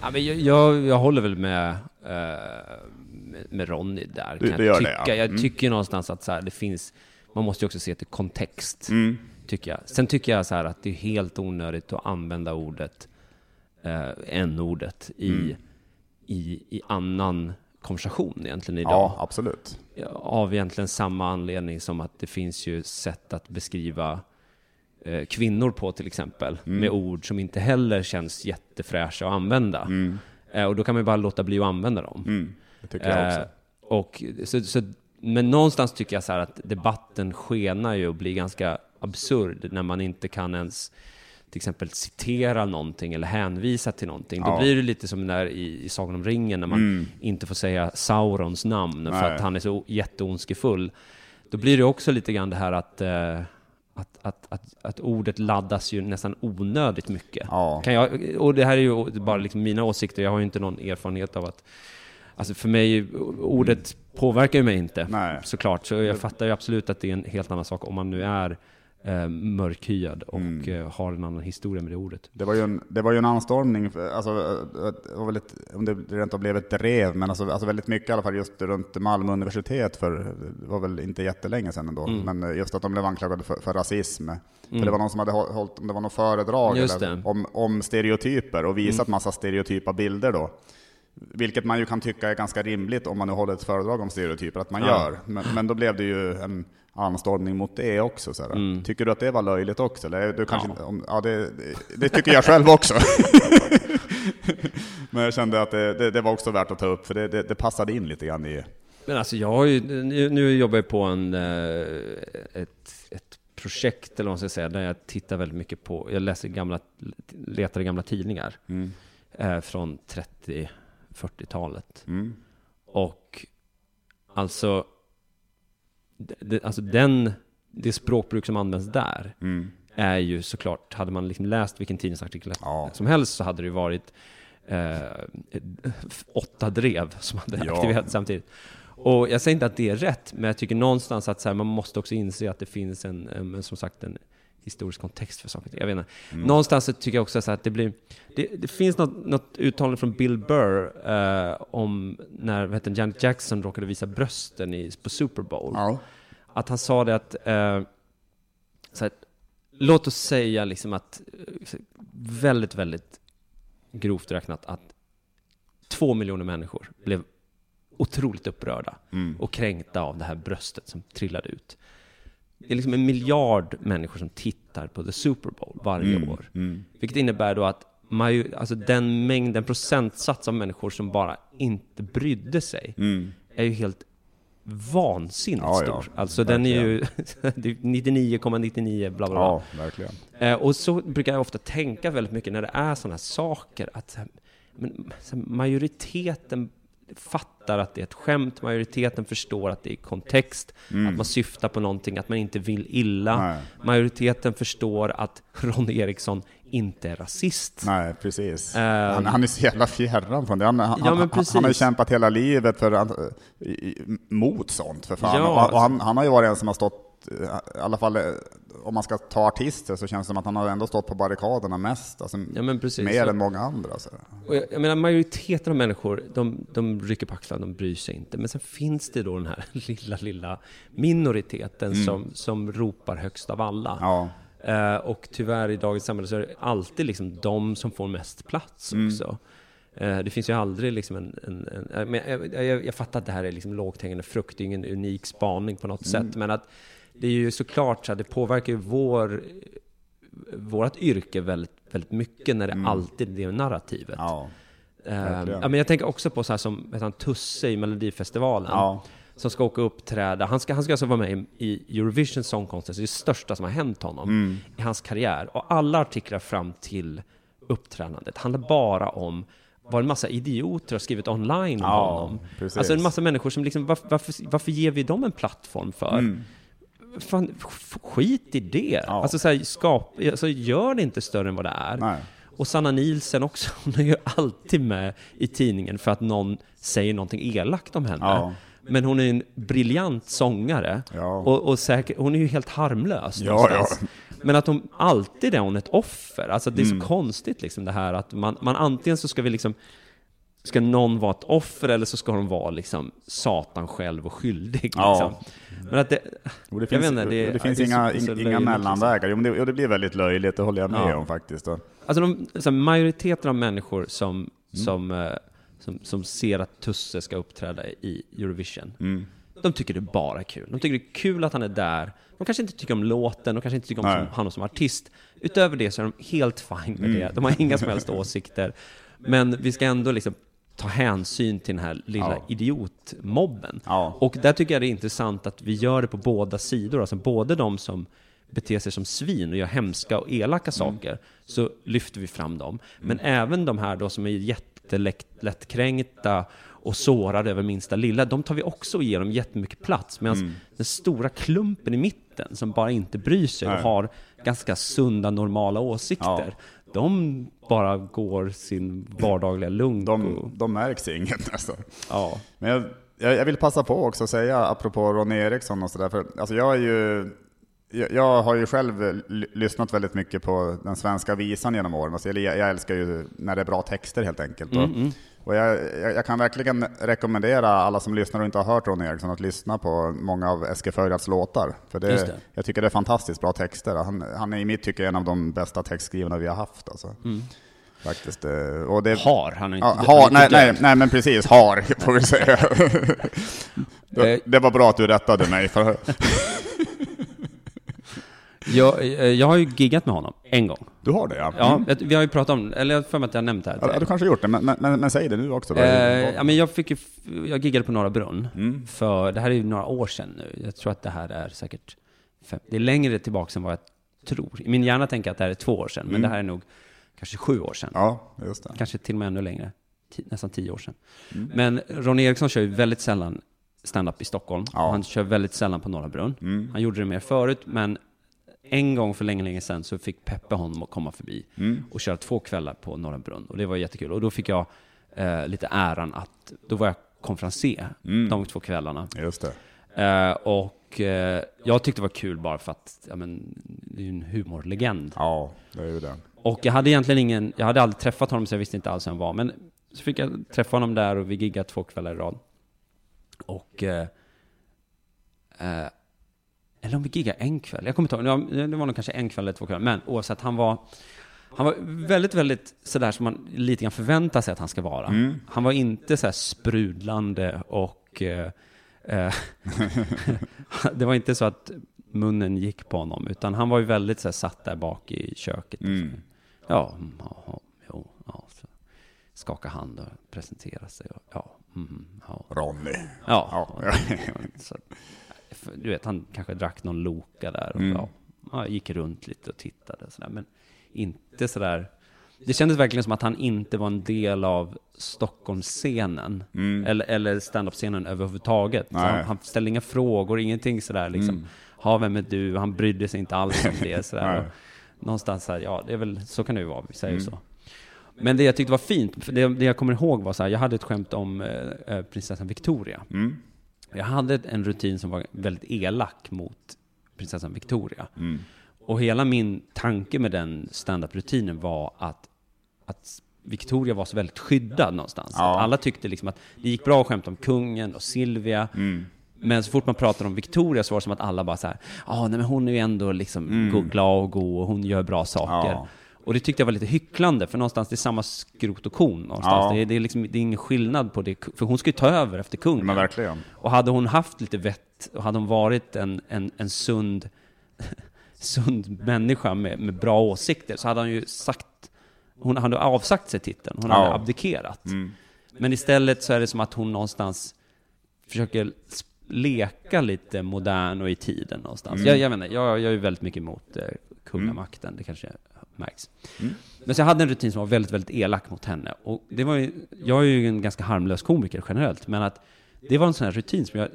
Ja, men jag, jag, jag håller väl med, eh, med, Ronny där. Du- du jag gör det, tycka. ja. Jag Mm. tycker någonstans att så här, det finns, man måste ju också se till kontext. Mm. Tycker jag. Sen tycker jag så här att det är helt onödigt att använda ordet, eh, n-ordet, i, Mm. i, i annan konversation egentligen idag. Ja, absolut. Av egentligen samma anledning som att det finns ju sätt att beskriva eh, kvinnor på till exempel, Mm. med ord som inte heller känns jättefräscha att använda. Eh, och då kan man ju bara låta bli att använda dem. Mm. Det tycker jag också. Eh, och, så, så, men någonstans tycker jag så här att debatten skenar ju och blir ganska absurd när man inte kan ens till exempel citera någonting eller hänvisa till någonting. Då Ja. blir det lite som där i, i Sagan om ringen när man inte får säga Saurons namn för Nej. att han är så jätteondskefull. Då blir det också lite grann det här att, eh, att, att, att, att ordet laddas ju nästan onödigt mycket. Ja. Kan jag, och det här är ju bara liksom mina åsikter, jag har ju inte någon erfarenhet av att Alltså för mig, ordet påverkar ju mig inte Nej. såklart. Så jag fattar ju absolut att det är en helt annan sak om man nu är eh, mörkhyad och Mm. eh, har en annan historia med det ordet. Det var ju en, det var ju en anstormning, alltså, det var väl ett, om det rent av blev ett drev, men alltså, alltså väldigt mycket i alla fall just runt Malmö universitet för, det var väl inte jättelänge sedan ändå, Mm. men just att de blev anklagade för, för rasism. För det var någon som hade hå- hållit, om det var något föredrag eller. Mm. om, om stereotyper och visat massa stereotypa bilder då. Vilket man ju kan tycka är ganska rimligt om man nu håller ett föredrag om stereotyper, att man Ja. gör. Men, men då blev det ju en anstormning mot det också. Så här. Tycker du att det var löjligt också? Eller du kanske Mm. Ja. om, ja, det, det, tycker jag själv också. men jag kände att det, det, det var också värt att ta upp, för det, det, passade in lite grann i... Men alltså jag har ju, nu, nu jobbar jag på en, eh, ett, ett projekt eller vad man ska säga, där jag tittar väldigt mycket på, jag läser gamla, letar i gamla tidningar Mm. eh, från 30-40-talet. Mm. Och alltså, det, alltså den, det språkbruk som används där Mm. är ju såklart, hade man liksom läst vilken tidningsartikel Ja. som helst så hade det ju varit eh, åtta drev som hade Ja. aktiverats samtidigt. Och jag säger inte att det är rätt, men jag tycker någonstans att så här, man måste också inse att det finns en, en som sagt en historisk kontext för saker. Jag vet inte. Mm. Någonstans så tycker jag också att det blir... Det, det finns något, något uttalande från Bill Burr eh, om när vad heter, Janet Jackson råkade visa brösten i, på Super Bowl Ja. att han sa det att, eh, så här, låt oss säga liksom att, eh, väldigt, väldigt grovt räknat, att två miljoner människor blev otroligt upprörda Mm. och kränkta av det här bröstet som trillade ut. Det är liksom en miljard människor som tittar på The Super Bowl varje år. Mm. Vilket innebär då att major, alltså den mängden procentsats av människor som bara inte brydde sig Mm. är ju helt vansinnigt Ja, ja. stor. Alltså den är ju det är 99,99 bla bla bla. ja, verkligen. Eh, och så brukar jag ofta tänka väldigt mycket när det är sådana här saker att men, majoriteten fattar att det är ett skämt, majoriteten förstår att det är kontext, att man syftar på någonting, att man inte vill illa. Nej. Majoriteten förstår att Ronny Eriksson inte är rasist. Nej, precis. Ehm. han, han är så jävla fjärran från det. Han, han, Ja, han, har kämpat hela livet för, mot sånt för fan. Ja, och, och han, han har ju varit en som har stått, eh, i alla fall eh, om man ska ta artister så känns det som att han har ändå stått på barrikaderna mest. Alltså, Ja, mer än många andra. Så. Och jag, jag menar majoriteten av människor, de, de rycker på axlarna, de bryr sig inte. Men sen finns det då den här lilla, lilla minoriteten som, som ropar högst av alla. Ja, Eh, och tyvärr i dagens samhälle så är det alltid liksom de som får mest plats också. Eh, det finns ju aldrig liksom en... en, en men jag, jag, jag fattar att det här är liksom lågt hängande frukt, det är ingen unik spaning på något sätt. Men att det är ju såklart så att det påverkar ju vår, vårt yrke väldigt, väldigt mycket när det alltid är det narrativet. ja, Verkligen. ja, men jag tänker också på så här som han, Tusse i Melodifestivalen. ja. som ska åka och uppträda. Han ska, han ska alltså vara med i, i Eurovision Song Contest, det är det största som har hänt honom Mm. i hans karriär. Och alla artiklar fram till uppträdandet handlar bara om vad en massa idioter har skrivit online om Ja, honom. precis. Alltså en massa människor som liksom, varför, varför, varför ger vi dem en plattform för? Mm. Fan, skit i det! Ja. Alltså, så här, skap, alltså gör det inte större än vad det är. Nej. Och Sanna Nielsen också, hon är ju alltid med i tidningen för att någon säger någonting elakt om henne. Ja. Men hon är en briljant sångare. Ja. Och, och säkert, hon är ju helt harmlös Ja, någonstans. ja. Men att hon alltid är hon ett offer. Alltså det är Mm. så konstigt liksom det här att man, man antingen så ska vi liksom Ska någon vara ett offer eller så ska hon vara liksom Satan själv och skyldig. Ja. Liksom. Men att det, Och det Jag finns, vet inte, det- det finns det är så- inga, är så inga liksom. mellanvägar. Jo, men det, och det blir väldigt löjligt, det håller jag med Ja. om faktiskt. Då. Alltså de, så här, majoriteten av människor som, Mm. som, eh, som, som ser att Tusse ska uppträda i Eurovision, Mm. de tycker det är bara kul. De tycker det är kul att han är där. De kanske inte tycker om låten, de kanske inte tycker om som, honom som artist. Utöver det så är de helt fine med Mm. det. De har inga som helst åsikter. Men vi ska ändå liksom ta hänsyn till den här lilla Ja. idiotmobben. Ja. Och där tycker jag det är intressant att vi gör det på båda sidor. Alltså både de som beter sig som svin och gör hemska och elaka saker, så lyfter vi fram dem. Men även de här då som är jättelättkränkta och sårade över minsta lilla, de tar vi också och ger dem jättemycket plats. Medan den stora klumpen i mitten, som bara inte bryr sig och har ganska sunda, normala åsikter, de bara går sin vardagliga lugn. De, de märks inget nästan. ja. Men jag, jag vill passa på också att säga, apropå Ronny Eriksson och sådär, för alltså jag är ju jag, har ju själv lyssnat väldigt mycket på den svenska visan genom åren. Alltså, jag, jag älskar ju när det är bra texter helt enkelt. Och, och jag, jag, kan verkligen rekommendera alla som lyssnar och inte har hört Ronny Eriksson att lyssna på många av Eskil Föjrads låtar. För det, det. jag tycker det är fantastiskt bra texter. Han, han är i mitt tycke en av de bästa textskrivarna vi har haft. Alltså. Faktiskt. eh, Och det, Har, han är inte, Ja, har, nej, nej, nej, men precis, har får vi säga. Det, det var bra att du rättade mig. För, Jag, eh, jag har ju giggat med honom en gång. du har det ja? Ja, Mm. jag- vi har ju pratat om, eller jag för mig att jag har nämnt det här. Ja, du kanske har gjort det, men, men, men säg det nu också. Då. Eh, ja, men jag, fick ju, jag giggade på Norra Brunn, Mm. för det här är ju några år sedan nu. Jag tror att det här är säkert, fem, det är längre tillbaka än vad jag tror. I min hjärna tänker jag att det här är två år sedan, men Mm. det här är nog kanske sju år sedan. Ja, just det. Kanske till och med ännu längre, nästan tio år sedan. Mm. Men Ronny Eriksson kör ju väldigt sällan stand-up i Stockholm. Ja. Han kör väldigt sällan på Norra Brunn. Mm. Han gjorde det mer förut, men en gång för länge, länge sedan så fick Peppe honom att komma förbi Mm. och köra två kvällar på Norra Brunn. Och det var jättekul. Och då fick jag eh, lite äran att, då var jag konferencier Mm. de två kvällarna. Just det. Eh, och eh, jag tyckte det var kul bara för att, ja men, det är ju en humorlegend. Ja, det är ju det. Och jag hade egentligen ingen, jag hade aldrig träffat honom så jag visste inte alls vem han var. Men så fick jag träffa honom där och vi giggade två kvällar i rad. Och... Eh, eh, eller om vi giggade en kväll, jag kommer inte ihåg, det var- nog kanske en kväll eller två kvällar. Men oavsett, han var, han var väldigt, väldigt sådär som man lite grann förväntar sig att han ska vara. Mm. Han var inte så sprudlande och... Eh, eh, det var inte så att munnen gick på honom, utan han var ju väldigt så satt där bak i köket. Mm. Ja, ja, jo, ja. Så skaka hand och presentera sig. Och, ja, mm, ja. Ronny. Ja, Ja. så, du vet, han kanske drack någon Loka där och Mm. ja, gick runt lite och tittade och sådär, men inte sådär. Det kändes verkligen som att han inte var en del av Stockholmsscenen, Mm. eller, eller standup-scenen överhuvudtaget. Han, han ställde inga frågor, ingenting sådär liksom. Mm. Ha, vem är du? Han brydde sig inte alls om det. Sådär. Och någonstans så här, ja, det är väl, så kan det ju vara, vi säger Mm. så. Men det jag tyckte var fint, för det, det jag kommer ihåg var så här, jag hade ett skämt om eh, eh, prinsessan Victoria. Mm. Jag hade en rutin som var väldigt elak mot prinsessan Victoria. Mm. Och hela min tanke med den standup-rutinen var att, att Victoria var så väldigt skyddad någonstans. Ja. Alla tyckte liksom att det gick bra att skämta om kungen och Silvia. Mm. Men så fort man pratade om Victoria så var det som att alla bara så här, ja nej men hon är ju ändå liksom Mm. glad och god och hon gör bra saker. Ja. Och det tyckte jag var lite hycklande, för någonstans det är samma skrot och kon någonstans. Ja. Det, är, det, är liksom, det är ingen skillnad på det, för hon ska ju ta över efter kungen. Men verkligen. Och hade hon haft lite vett och hade hon varit en, en, en sund, sund människa med, med bra åsikter så hade hon ju sagt, hon hade avsagt sig titeln, hon hade Ja. abdikerat. Mm. Men istället så är det som att hon någonstans försöker leka lite modern och i tiden någonstans. Mm. Jag, jag inte, jag, jag är väldigt mycket emot eh, kungamakten, det kanske märks. Mm. Men så jag hade en rutin som var väldigt, väldigt elak mot henne. Och det var ju, jag är ju en ganska harmlös komiker generellt, men att det var en sån här rutin som jag,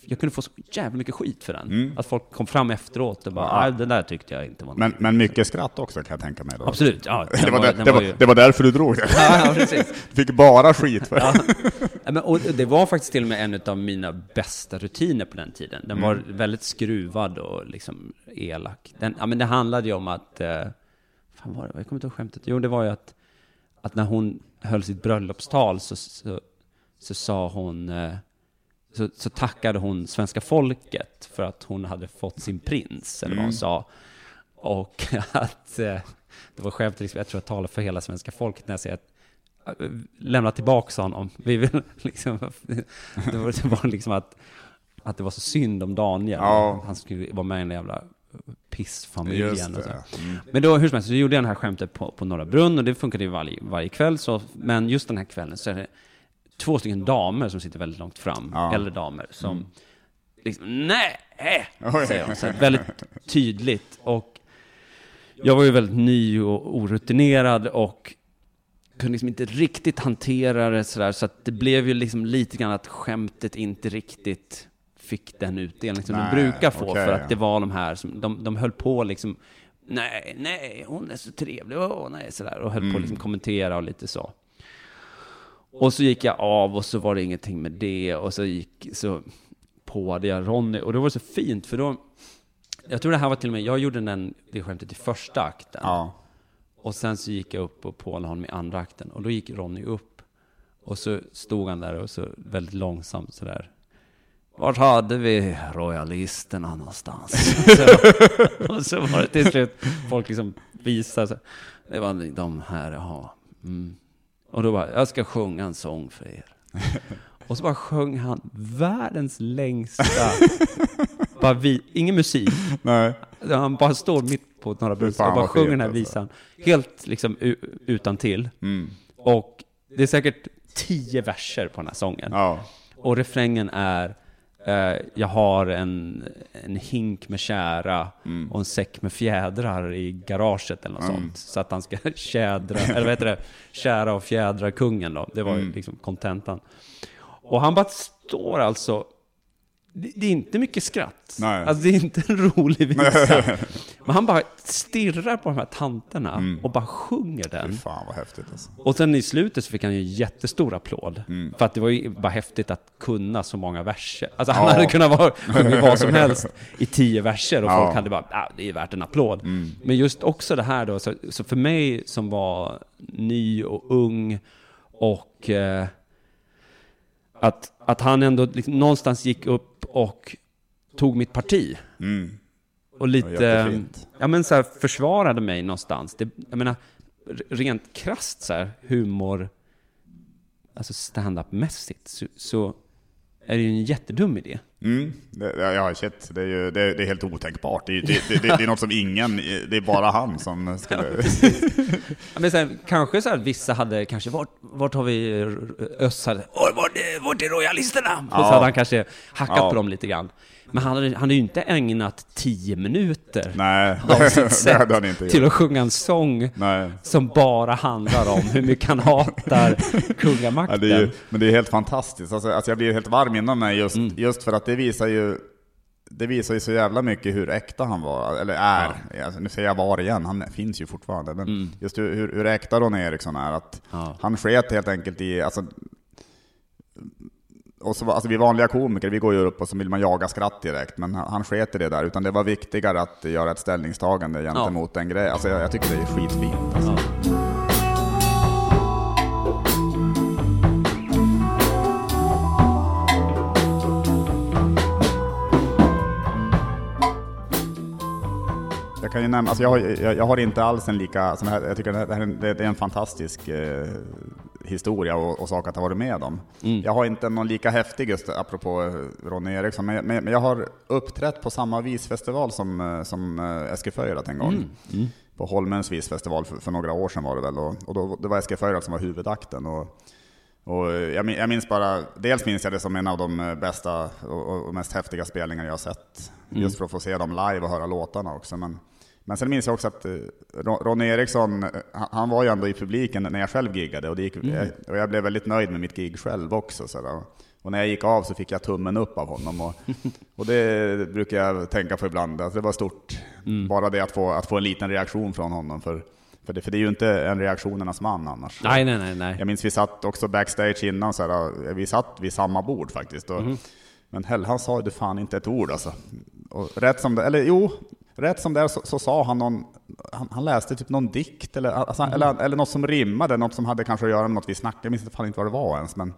jag kunde få så jävla mycket skit för den. Mm. Att folk kom fram efteråt och bara, Ja. ah, den där tyckte jag inte var Men, men mycket skratt också kan jag tänka mig då. Absolut, ja. Det var, den det, var, ju- det var därför du drog det. Ja, ja, fick bara skit för. Ja. Men, och det var faktiskt till och med en av mina bästa rutiner på den tiden. Den var väldigt skruvad och liksom elak. Den, ja, men det handlade ju om att... Eh, fan var det? Jag kommer inte ihåg skämtet. Jo, det var ju att, att när hon höll sitt bröllopstal så, så, så sa hon... Eh, så, så tackade hon svenska folket för att hon hade fått sin prins, eller vad hon Mm. sa. Och att eh, det var skämt, liksom, jag tror jag talar för hela svenska folket när jag säger att eh, lämna tillbaka honom. Vi vill liksom, det var, det var liksom att, att det var så synd om Daniel. Ja. Han skulle vara med i den jävla pissfamiljen. Och så. Mm. Men då, hur som helst, så gjorde jag det här skämtet på, på Norra Brunn och det funkade ju varje, varje kväll. Så, men just den här kvällen så är det två stycken damer som sitter väldigt långt fram, Ja. äldre damer, som liksom, nej, säger de. Så här, väldigt tydligt. Och jag var ju väldigt ny och orutinerad och kunde liksom inte riktigt hantera det sådär, så att det blev ju liksom lite grann att skämtet inte riktigt fick den utdelning som Nej, brukar få, okej, för att det var de här som, de, de höll på liksom, nej, nej, hon är så trevlig, åh, nej, sådär, och höll på att liksom kommentera och lite så. Och så gick jag av och så var det ingenting med det och så gick, så påade jag Ronny och det var så fint för då, jag tror det här var till och med, jag gjorde den, det skämtet i första akten. Ja. Och sen så gick jag upp och pålade honom i andra akten. Och då gick Ronny upp. Och så stod han där och så väldigt långsamt sådär. Vart hade vi royalisterna någonstans? så, och så var det till slut, folk liksom visade sig. Det var de här, jaha. Mm. Och då bara, jag ska sjunga en sång för er. Och så bara sjöng han världens längsta, bara vi, ingen musik, Nej. han bara står mitt på Brunn fan och bara sjunger den här alltså. visan. Helt liksom utan till. Mm. Och det är säkert tio verser på den här sången. Ja. Och refrängen är Jag har en, en hink med kära Mm. och en säck med fjädrar i garaget eller något sånt. Så att han ska tjädra, eller vad heter det? Kära och fjädra kungen då. Det var Mm. ju liksom kontentan. Och han bara står alltså det, det är inte mycket skratt. Nej. Alltså det är inte en rolig visa. Men han bara stirrar på de här tanterna Mm. och bara sjunger den. Fy fan vad häftigt alltså. Och sen i slutet så fick han ju en jättestor applåd. Mm. För att det var ju bara häftigt att kunna så många verser. Alltså han Ja. hade kunnat vara, sjungit vad som helst i tio verser och Ja. folk hade bara, ah, det är värt en applåd. Mm. Men just också det här då, så, så för mig som var ny och ung och eh, att, att han ändå liksom någonstans gick upp och tog mitt parti. Mm. Och lite, ja men så här, försvarade mig någonstans. Det, jag menar, rent krasst så här, humor, alltså stand-up-mässigt, så, så är det ju en jättedum idé. Mm. Det, ja, shit. Det är ju det, det är helt otänkbart. Det, är- det, det, det, är något som ingen, det är bara han som skulle... Ja, men så här, kanske så här, vissa hade kanske, vart, vart har vi Öss? hade, "Åh, Vart vart är royalisterna? Och så Ja. hade han kanske hackat Ja. på dem lite grann. Men han hade, han hade ju inte ägnat tio minuter Nej, av sitt det sätt till att sjunga en sång Nej. som bara handlar om hur mycket han hatar Ja, kungamakten. det är ju, men det är helt fantastiskt. Alltså, alltså jag blir helt varm inom mig just, Mm. just för att det visar ju det visar ju så jävla mycket hur äkta han var, eller är. Alltså, nu säger jag var igen, han finns ju fortfarande. Men Mm. just hur, hur, hur äkta Ron Eriksson är. Att Ja. Han sket helt enkelt i, alltså, och så, alltså vi vanliga komiker, vi går ju upp och så vill man jaga skratt direkt, men han sket i det där. Utan det var viktigare att göra ett ställningstagande gentemot den grejen. Alltså jag, jag tycker det är skitfint. Alltså. Ja. Jag kan ju nämna, alltså jag, har, jag, jag har inte alls en lika, alltså det här, jag tycker det, här, är en- det är en fantastisk eh, historia och, och sak att ha varit med om. Mm. Jag har inte någon lika häftig, just apropå eh, Ronny Eriksson, men, men, men jag har uppträtt på samma visfestival som, eh, som eh, Eskil Föyrat en gång. Mm. På Holmens visfestival för, för några år sedan var det väl, och, och då, det var Eskil Föyrat som var huvudakten. Och, Och jag, jag minns bara, dels minns jag det som en av de bästa och, och mest häftiga spelningar jag har sett. Just för att få se dem live och höra låtarna också. Men, men sen minns jag också att eh, Ron- Ronny Eriksson, eh, han, var ju ändå i publiken när jag själv giggade och, det gick, jag, och jag blev väldigt nöjd med mitt gig själv också. Så. Och när jag gick av så fick jag tummen upp av honom. Och, och det brukar jag tänka på ibland, alltså det var stort. Bara det att få, att få en liten reaktion från honom. För, för, det, för det är ju inte en reaktionernas man annars. Nej, nej, nej, nej. Jag minns vi satt också backstage innan, så här, vi satt vid samma bord faktiskt. Och, Men Hell, han sa ju fan inte ett ord alltså. Och rätt som det, eller jo, rätt som det är så, så sa han någon, han, han läste typ någon dikt eller, alltså, eller, eller något som rimmade, något som hade kanske att göra med något vi snackade, jag minns fan inte vad det var ens. Men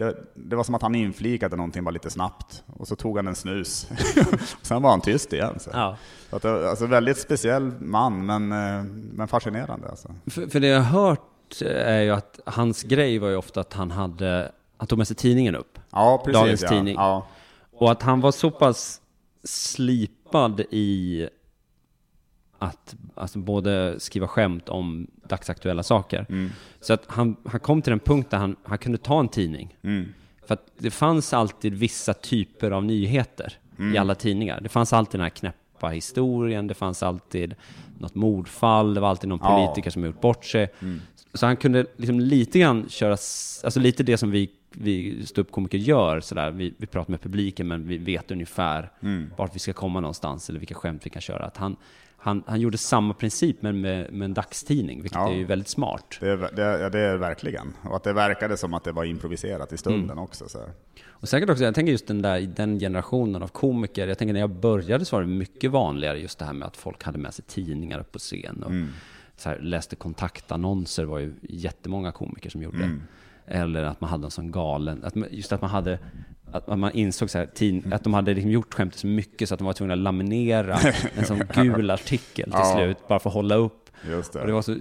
det, det var som att han inflikade någonting bara lite snabbt. Och så tog han en snus. Sen var han tyst igen. Så. Ja. Så att alltså väldigt speciell man, men, eh, men fascinerande alltså. För, för det jag har hört är ju att hans grej var ju ofta att han hade, han tog med sig tidningen upp. Ja, precis. Dagens ja. tidning. Ja. Och att han var så pass slipad i att alltså både skriva skämt om dagsaktuella saker. Mm. Så att han, han kom till en punkt där han, han kunde ta en tidning. Mm. För att det fanns alltid vissa typer av nyheter Mm. i alla tidningar. Det fanns alltid den här knäppa historien, det fanns alltid något mordfall, det var alltid någon Ja. Mm. politiker som gjort bort sig. Så han kunde liksom lite grann köra, alltså lite det som vi, vi ståuppkomiker gör, sådär. Vi, vi pratar med publiken men vi vet ungefär Mm. vart vi ska komma någonstans eller vilka skämt vi kan köra. Att han, han, han gjorde samma princip men med, med en dagstidning, vilket Ja. är ju väldigt smart. Det, det, det är verkligen. Och att det verkade som att det var improviserat i stunden Mm. också. Så. Och säkert också, jag tänker just den där, den generationen av komiker, jag tänker när jag började så var det mycket vanligare just det här med att folk hade med sig tidningar upp på scen och så här, läste kontaktannonser var ju jättemånga komiker som gjorde. Eller att man hade en sån galen, att man, just att man hade att man insåg så här, tid, att de hade liksom gjort skämtet så mycket så att de var tvungna att laminera en sån gul artikel till Ja. slut, bara för att hålla upp. Just det. Och det var så,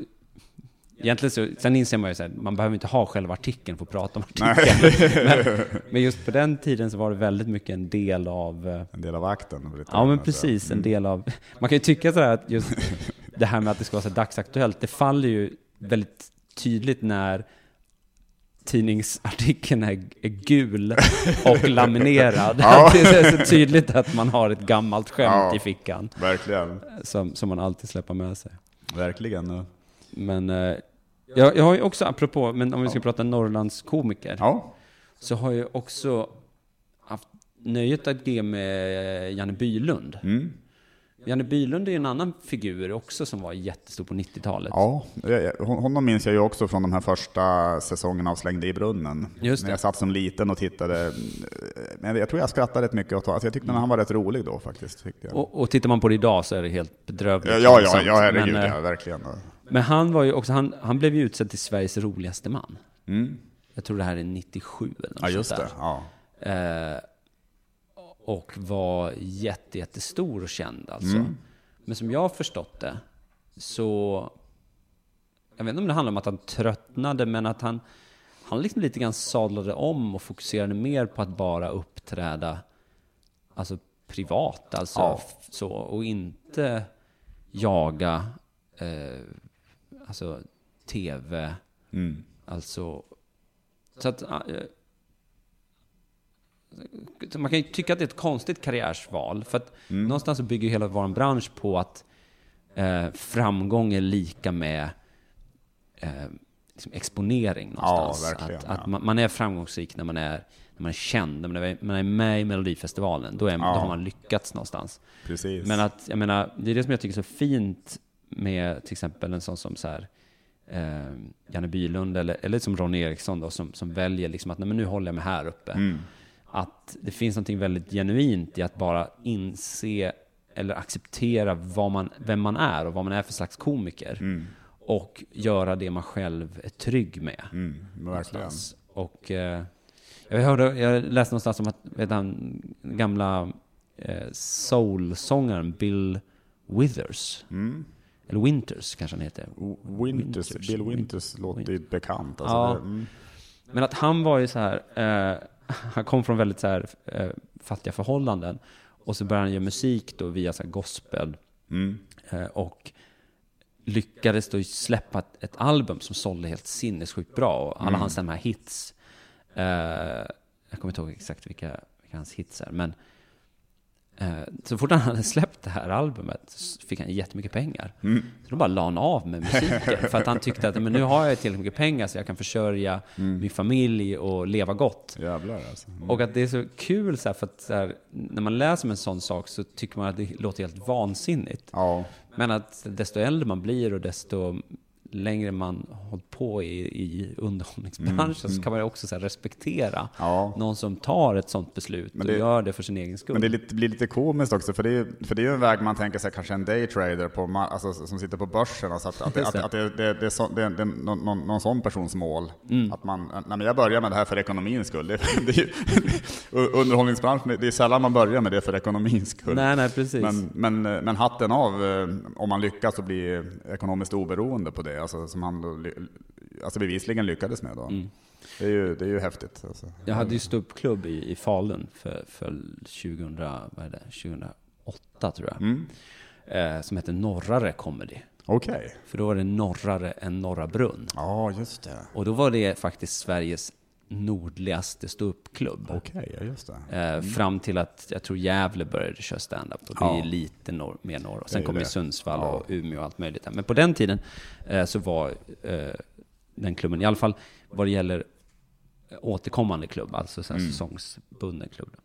egentligen så, sen inser man ju så här, man behöver inte ha själva artikeln för att prata om artikeln. men, men just på den tiden så var det väldigt mycket en del av eh, En del av akten. Ja men precis, en del av... Man kan ju tycka sådär att just det här med att det ska vara så dagsaktuellt, det faller ju väldigt tydligt när tidningsartikeln är, är gul och laminerad. Ja. Det är så tydligt att man har ett gammalt skämt Ja. i fickan Verkligen. som, som man alltid släpper med sig. Verkligen. Men eh, jag, jag har ju också, apropå, men om vi ska prata Norrlandskomiker, Ja. så har jag också haft nöjet att ge med Janne Bylund. Mm. Janne Bylund är ju en annan figur också som var jättestor på 90-talet. Ja, honom minns jag ju också från de här första säsongerna av Slängde i brunnen. Just När jag satt som liten och tittade. Men jag tror jag skrattade rätt mycket åt honom. Alltså jag tyckte han var rätt rolig då faktiskt. Och, och tittar man på det idag så är det helt bedrövligt. ja, ja, långsamt. ja, herregud, men, eh, ja, verkligen. men han var ju också, han, han blev ju utsedd till Sveriges roligaste man. Mm. Jag tror det här är 97 eller något Ja, just det. Ja. Eh, och var jätte, jättestor och känd alltså. Mm. Men som jag har förstått det så... Jag vet inte om det handlar om att han tröttnade, men att han, han liksom lite grann sadlade om och fokuserade mer på att bara uppträda alltså privat, alltså Ja. så, och inte jaga eh, alltså tv, Mm. alltså så att man kan ju tycka att det är ett konstigt karriärsval, för att Mm. någonstans så bygger hela vår bransch på att eh, framgång är lika med eh, liksom exponering någonstans. verkligen, att ja. att man, man är framgångsrik när man är, när man är känd, när man är, man är med i Melodifestivalen. Då, är, då Ja. har man lyckats någonstans. Precis. Men att, jag menar, det är det som jag tycker är så fint med till exempel en sån som så här, eh, Janne Bylund eller, eller som Ronny Eriksson då, som, som väljer liksom att nej, men nu håller jag mig här uppe. Mm. Att det finns något väldigt genuint i att bara inse eller acceptera vad man, vem man är och vad man är för slags komiker. Mm. Och göra det man själv är trygg med. Mm. Verkligen. Och eh, jag, hörde, jag läste någonstans om att vet han, gamla eh, soul-sångaren Bill Withers, Mm. eller Winters kanske han heter. Winters, Winters. Bill Winters låter ju bekant. Alltså Ja. mm. Men att han var ju så här, eh, han kom från väldigt så här, eh, fattiga förhållanden. Och så började han göra musik då via så gospel. Mm. Eh, och lyckades då släppa ett, ett album som sålde helt sinnessjukt bra. Och alla Mm. hans de här hits. Eh, jag kommer inte ihåg exakt vilka, vilka hans hits är. Men så fort han hade släppt det här albumet fick han jättemycket pengar. Mm. Så då bara la han av med musiken. för att han tyckte att men nu har jag tillräckligt mycket pengar så jag kan försörja Mm. min familj och leva gott. Jävlar alltså. Mm. Och att det är så kul så här, för att här, när man läser om en sån sak så tycker man att det låter helt vansinnigt. Ja, Men att desto äldre man blir och desto längre man hållit på i, i underhållningsbranschen så kan man ju också så respektera Mm, Ja. någon som tar ett sånt beslut Men det- och gör det för sin egen skull. men det lite, blir lite komiskt också, för det är, för det är en väg man tänker sig kanske en daytrader på, alltså, som sitter på börsen, alltså att, att, att, att det, det, det, är så, det, är- någon, någon, någon sån persons mål. Mm. Att man, nej men jag börjar med det här för ekonomins skull. Det, det är underhållningsbranschen, det är sällan man börjar med det för ekonomins skull. Nej, nej, precis. Men, men, men hatten av eh, om man lyckas att bli ekonomiskt oberoende på det, alltså, som han då, alltså bevisligen lyckades med. Då. Mm. Det, är ju, det är ju häftigt. Alltså. Jag hade ju ståuppklubb i, i Falun för, för 2000, vad är det, 2008 tror jag. Mm. Eh, som hette Norrare Comedy. Okej. För då var det norrare än Norra Brunn. Ja, just det. Och då var det faktiskt Sveriges nordligaste ståuppklubb. Okej, ja just det. Eh, Fram till att jag tror Gävle började köra stand-up. Och det Ja. är lite norr, mer norr. Och Det sen kom ju det. Sundsvall Ja. och Umeå och allt möjligt. Men på den tiden eh, så var eh, den klubben, i alla fall vad det gäller återkommande klubb, alltså så här Mm. säsongsbunden klubb.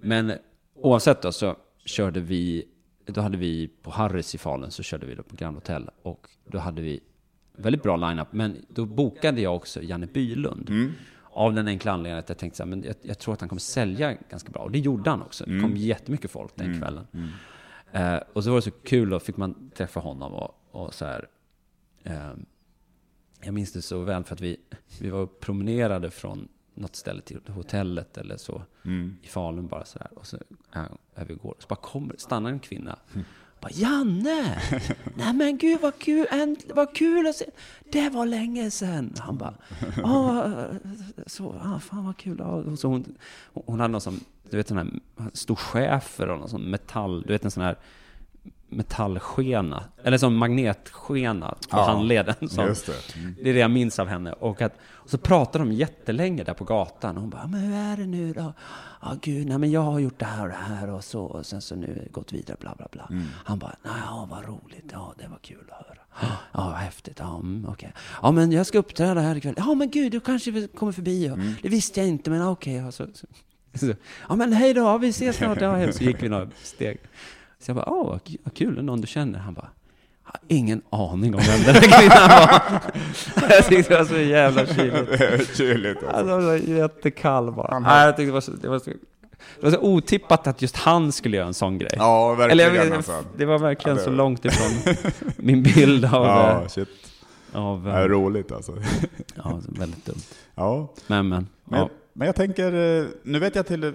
Men oavsett då så körde vi, då hade vi på Harris i Falun så körde vi då på Grand Hotel och då hade vi väldigt bra line-up. Men då bokade jag också Janne Bylund. Mm. Av den enkla anledningen att jag tänkte så här, men jag, jag tror att han kommer sälja ganska bra. Och det gjorde han också. Det kom jättemycket folk den kvällen. Eh, och så var det så kul, då fick man träffa honom och, och så här. ehm, jag minns det så väl för att vi, vi var och promenerade från något ställe till hotellet eller så Mm. i Falun bara så här. Och så är vi går, så bara kommer, stannar en kvinna. Bara, Janne! Nej men gud vad kul, änt- vad kul att se. Det var länge sedan. Han bara, ja, så, ah, fan vad kul. Och så hon, hon hade någon sån, du vet en här stor schäfer och någon sån metall, du vet en sån här metallskena, eller sån magnetskena på Ja, handleden. Som, det. Mm. det är det jag minns av henne. Och, att, och så pratade de jättelänge där på gatan. Och hon bara, men hur är det nu då? Ja, gud, nej men jag har gjort det här och det här och så. Och sen så nu gått vidare, bla bla bla. Han bara, nej, ja, vad roligt. Ja, det var kul att höra. Ja, vad häftigt. Ja, mm, okej. Ja, men jag ska uppträda här ikväll. Ja, men gud, du kanske vi kommer förbi. Och, Det visste jag inte, men okej. Ja, så, så, så, ja, men hej då, vi ses snart. Ja, så gick vi några steg. Så jag bara, åh, vad kul, någon du känner. Han bara, jag har ingen aning om vem den där kvinnan var. jag tyckte det var så jävla kyligt. Det kyligt alltså. Alltså, det var jättekall bara. Han Nej, jag tyckte det var, så, det, var så, det var så otippat att just han skulle göra en sån grej. Ja, Eller verkligen vet- alltså. det var verkligen Ja, det- så långt ifrån min bild av, Ja, eh, shit. av Det är eh, roligt alltså. ja, väldigt dumt. Ja. Men, men. Men, Ja. Men jag tänker, eh, nu vet jag till, eh,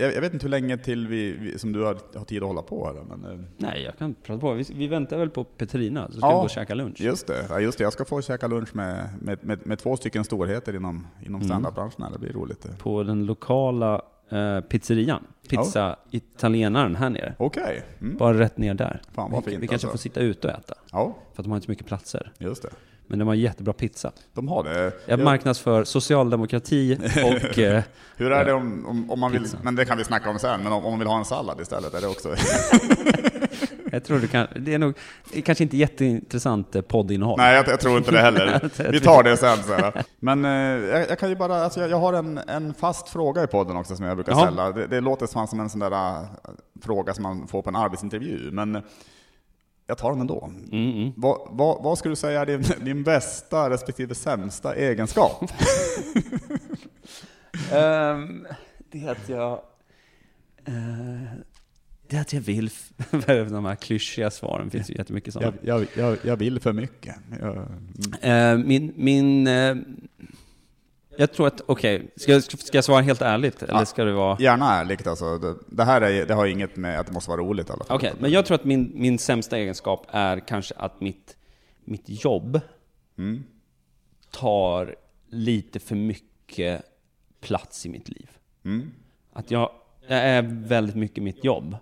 jag, vet inte hur länge till vi, vi, som du har, har tid att hålla på här men eh, Nej, jag kan prata på. Vi, vi väntar väl på Petrina, så ska Ja. vi gå och käka lunch. just det, ja, just det, jag ska få käka lunch med, med, med, med två stycken storheter inom, Mm. inom standup-branschen här, det blir roligt. På den lokala eh, pizzerian. Pizza italienaren här nere. Okej, mm. Bara rätt ner där. Fan, vad vi, fint vi kanske alltså. får sitta ute och äta. ja, För att de har inte så mycket platser. just det. Men de har jättebra pizza. De har det. Jag marknadsför socialdemokrati och... Eh, Hur är det om, om, om man vill, Pizza. men det kan vi snacka om sen, men om, om man vill ha en sallad istället, är det också? jag tror det kan... Det är nog... Kanske inte jätteintressant eh, poddinnehåll. Nej, jag, jag tror inte det heller. Vi tar det sen. Så. Men eh, jag, jag kan ju bara, alltså, jag, jag har en, en fast fråga i podden också som jag brukar Jaha. ställa. Det, det låter som en sån där fråga som man får på en arbetsintervju, men jag tar den ändå. Mm, mm. Vad, vad, vad skulle du säga är din, din bästa respektive sämsta egenskap? Ehm, det är att jag... eh, det är att jag vill... de här klyschiga svaren finns ju jättemycket sådana. Jag, jag, jag, jag vill för mycket. Jag, mm. Eh, min... min eh, jag tror att... Okej, ska, jag- ska jag svara helt ärligt? Eller Ja. ska det vara... Gärna ärligt alltså. Det, det här är, det har inget med att det måste vara roligt i alla fall. Okej, men jag tror att min, min sämsta egenskap är kanske att mitt, mitt jobb Mm. tar lite för mycket plats i mitt liv. Mm. Att jag, jag är väldigt mycket mitt jobb.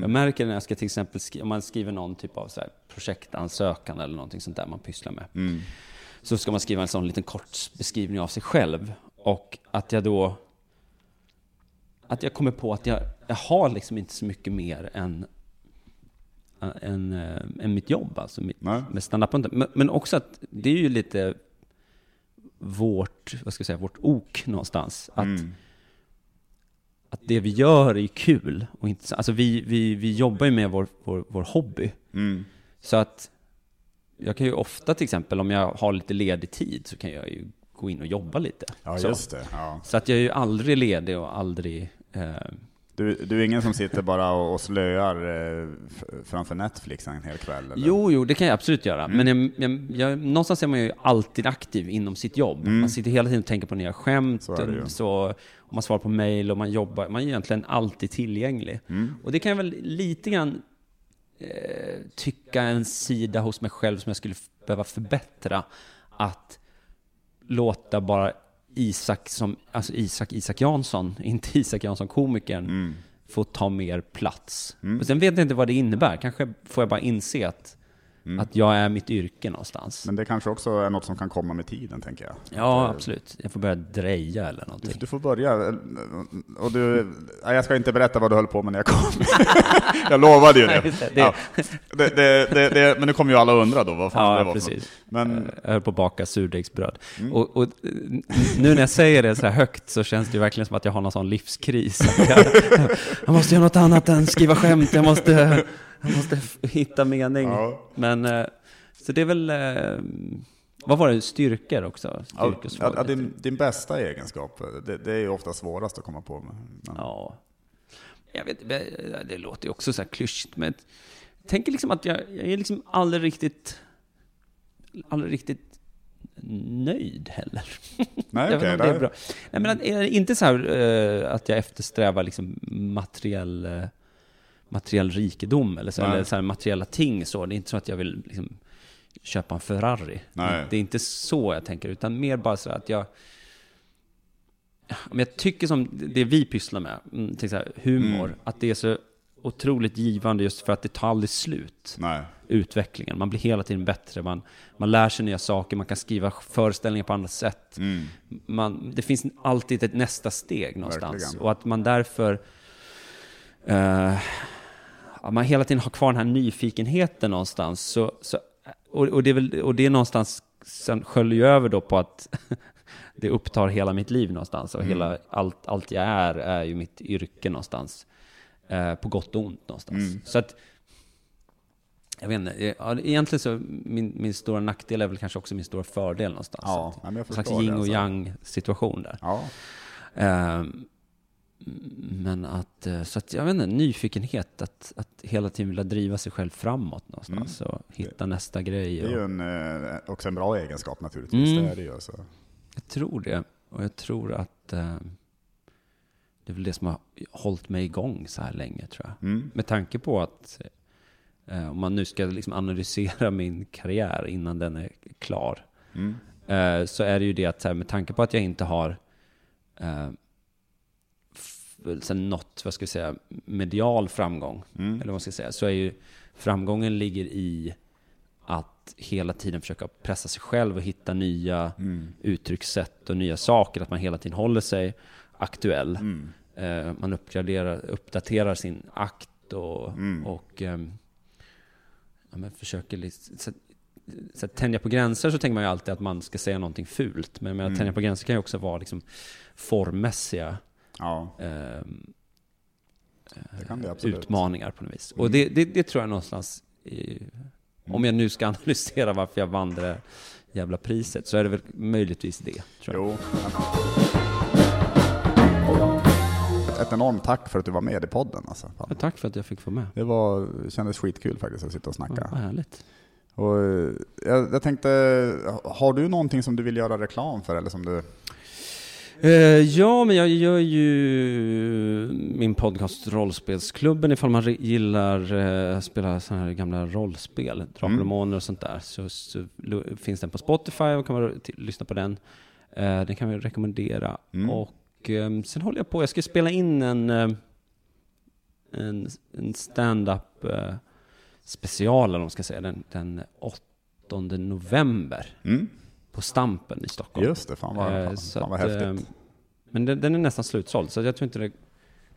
Jag märker när jag ska till exempel, om man skriver någon typ av så här projektansökan eller någonting sånt där man pysslar med. Så ska man skriva en sån liten kort beskrivning av sig själv. Och att jag då, att jag kommer på att jag, jag har liksom inte så mycket mer än, än, äh, än mitt jobb, alltså mitt, Nej. med stand men, men också att det är ju lite vårt, vad ska jag säga, vårt ok någonstans. Att, Mm. att det vi gör är ju kul. Och inte, så- alltså vi, vi, vi jobbar ju med vår, vår, vår hobby. Mm. Så att jag kan ju ofta till exempel, om jag har lite ledig tid, så kan jag ju gå in och jobba lite. Ja, så. just det. Ja. så att jag är ju aldrig ledig och aldrig... Eh, Du, du är ingen som sitter bara och, och slöar eh, framför Netflix en hel kväll? Eller? jo, jo, det kan jag absolut göra. Mm. Men jag, jag, jag, någonstans är man ju alltid aktiv inom sitt jobb. Man sitter hela tiden och tänker på nya skämt, Mm. Så så, man svarar på mail och man jobbar. Man är egentligen alltid tillgänglig. Mm. Och det kan jag väl lite grann eh, tycka en sida hos mig själv som jag skulle behöva förbättra. Att låta bara Isak som, alltså Isak Isak Jansson, inte Isak Jansson komikern, Mm. få ta mer plats. Och sen vet jag inte vad det innebär. Kanske får jag bara inse att, Mm. att jag är mitt yrke någonstans. Men det kanske också är något som kan komma med tiden, tänker jag. ja, Att, eh, absolut. Jag får börja dreja eller någonting. du får börja. eh, Och du, nej, jag ska inte berätta vad du höll på med när jag kom. jag lovade ju det. Det, det- Ja. Det, det, det, det, men nu kommer ju alla undra då vad fan det Ja, var för något. precis. Men Jag höll på att baka surdegsbröd. Mm. Och, och eh, nu när jag säger det så här högt så känns det ju verkligen som att jag har någon sån livskris. Jag, jag måste göra något annat än skriva skämt, jag måste, jag måste hitta mening. Ja. Men, eh, så det är väl, eh, vad var det, styrkor också? ja, Styrkor, ja, svagheter. din, din bästa egenskap, det, det är ju ofta svårast att komma på. Men, men, Ja. Jag vet det, låter ju också så här klyschigt, men jag tänker liksom att jag, jag är liksom aldrig riktigt, aldrig riktigt nöjd heller. nej, om det är bra. Nej, men att, inte så här eh, att jag eftersträvar liksom materiell, materiell rikedom eller så, Nej. eller så här materiella ting så. Det är inte så att jag vill liksom köpa en Ferrari. Nej. Det är inte så jag tänker, utan mer bara så att jag men jag tycker som det vi pysslar med, mm, till så här, humor, Mm. att det är så otroligt givande just för att det tar aldrig slut Nej. utvecklingen. Man blir hela tiden bättre, man, man lär sig nya saker, man kan skriva föreställningar på andra sätt. Mm. Man, det finns alltid ett nästa steg någonstans. Verkligen. Och att man därför eh, man hela tiden har kvar den här nyfikenheten någonstans. Så, så, och, och, det är väl, och det är någonstans, sen sköljer ju över då på att det upptar hela mitt liv någonstans. Och Mm. hela, allt, allt jag är, är ju mitt yrke någonstans. Eh, på gott och ont någonstans. Mm. Så att, jag vet inte, eh, ja, egentligen så, min, min stora nackdel är väl kanske också min stora fördel någonstans. Ja, Att- jag en slags yin och alltså. yang situation där. Ja. Ehm, men att, eh, så att jag vet inte, nyfikenhet, att, att hela tiden vilja driva sig själv framåt någonstans och hitta nästa grej. Mm. Det är ju en, eh, också en bra egenskap naturligtvis. Mm. Det är det ju. Så. jag tror det. Och jag tror att eh, det är väl det som har hållit mig igång så här länge tror jag. Mm. Med tanke på att eh, om man nu ska liksom analysera min karriär innan den är klar. Mm. eh, så är det ju det att här, med tanke på att jag inte har sen nått, vad ska jag säga, medial framgång, Mm. eller vad man ska säga, så är ju framgången ligger i att hela tiden försöka pressa sig själv och hitta nya Mm. uttryckssätt och nya saker, att man hela tiden håller sig aktuell. Mm. Eh, man uppgraderar, uppdaterar sin akt och, Mm. och ehm, ja, men försöker liksom, så, så att tänja på gränser så tänker man ju alltid att man ska säga någonting fult. Men jag menar, Mm. tänja på gränser kan ju också vara liksom formmässiga Ja, absolut. utmaningar på något vis. Och Mm. det, det, det tror jag någonstans, i, om jag nu ska analysera varför jag vann det jävla priset, så är det väl möjligtvis det. Jo. Ett enormt tack för att du var med i podden. Alltså. Ja, tack för att jag fick vara med. Det var, kändes skitkul faktiskt att sitta och Ja, snacka. vad härligt. Och, eh, jag, jag tänkte, har du någonting som du vill göra reklam för? Eller som du, Eh, ja, men jag gör ju min podcast Rollspelsklubben ifall man gillar uh, spela sådana här gamla rollspel, Drakar och Mm. Och sånt där. Så, så finns den på Spotify och kan man lyssna på den. Eh, den kan vi rekommendera. Mm. Och ehm, sen håller jag på, jag ska spela in en, eh, en, en stand-up eh, special, eller vad man ska säga, den, den 8 november Mm. På Stampen i Stockholm. Just det, fan vad, Eh, fan, fan vad häftigt. eh, Men den, den är nästan slutsåld, så jag tror inte det...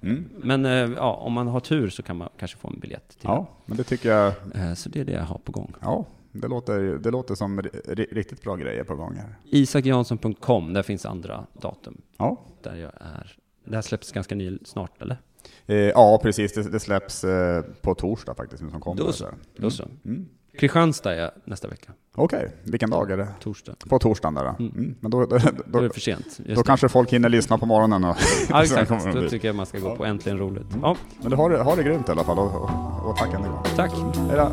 Mm. Men eh, ja, om man har tur så kan man kanske få en biljett till Ja, men det tycker jag, Så det är det jag har på gång. ja, det låter, det låter som ri- ri- riktigt bra grejer på gång här. Isakjansson.com, där finns andra datum Ja, där jag är. Det här släpps ganska ny, snart, eller? eh, ja precis. Det, det släpps eh, på torsdag faktiskt, nu som kommer. Då så. Då så. Mm. Kristianstad är jag nästa vecka, Okej, vilken dag är det? torsdag. På torsdagen där då? Mm. Men då, då, Då är då, det för sent. Just då det. kanske folk hinner lyssna på morgonen. Och, Ja, exakt. Då tycker jag man ska gå på Äntligen Roligt. Ja, Men du har, har det grymt i alla fall och, och, och tack än en gång. tack. Hej då.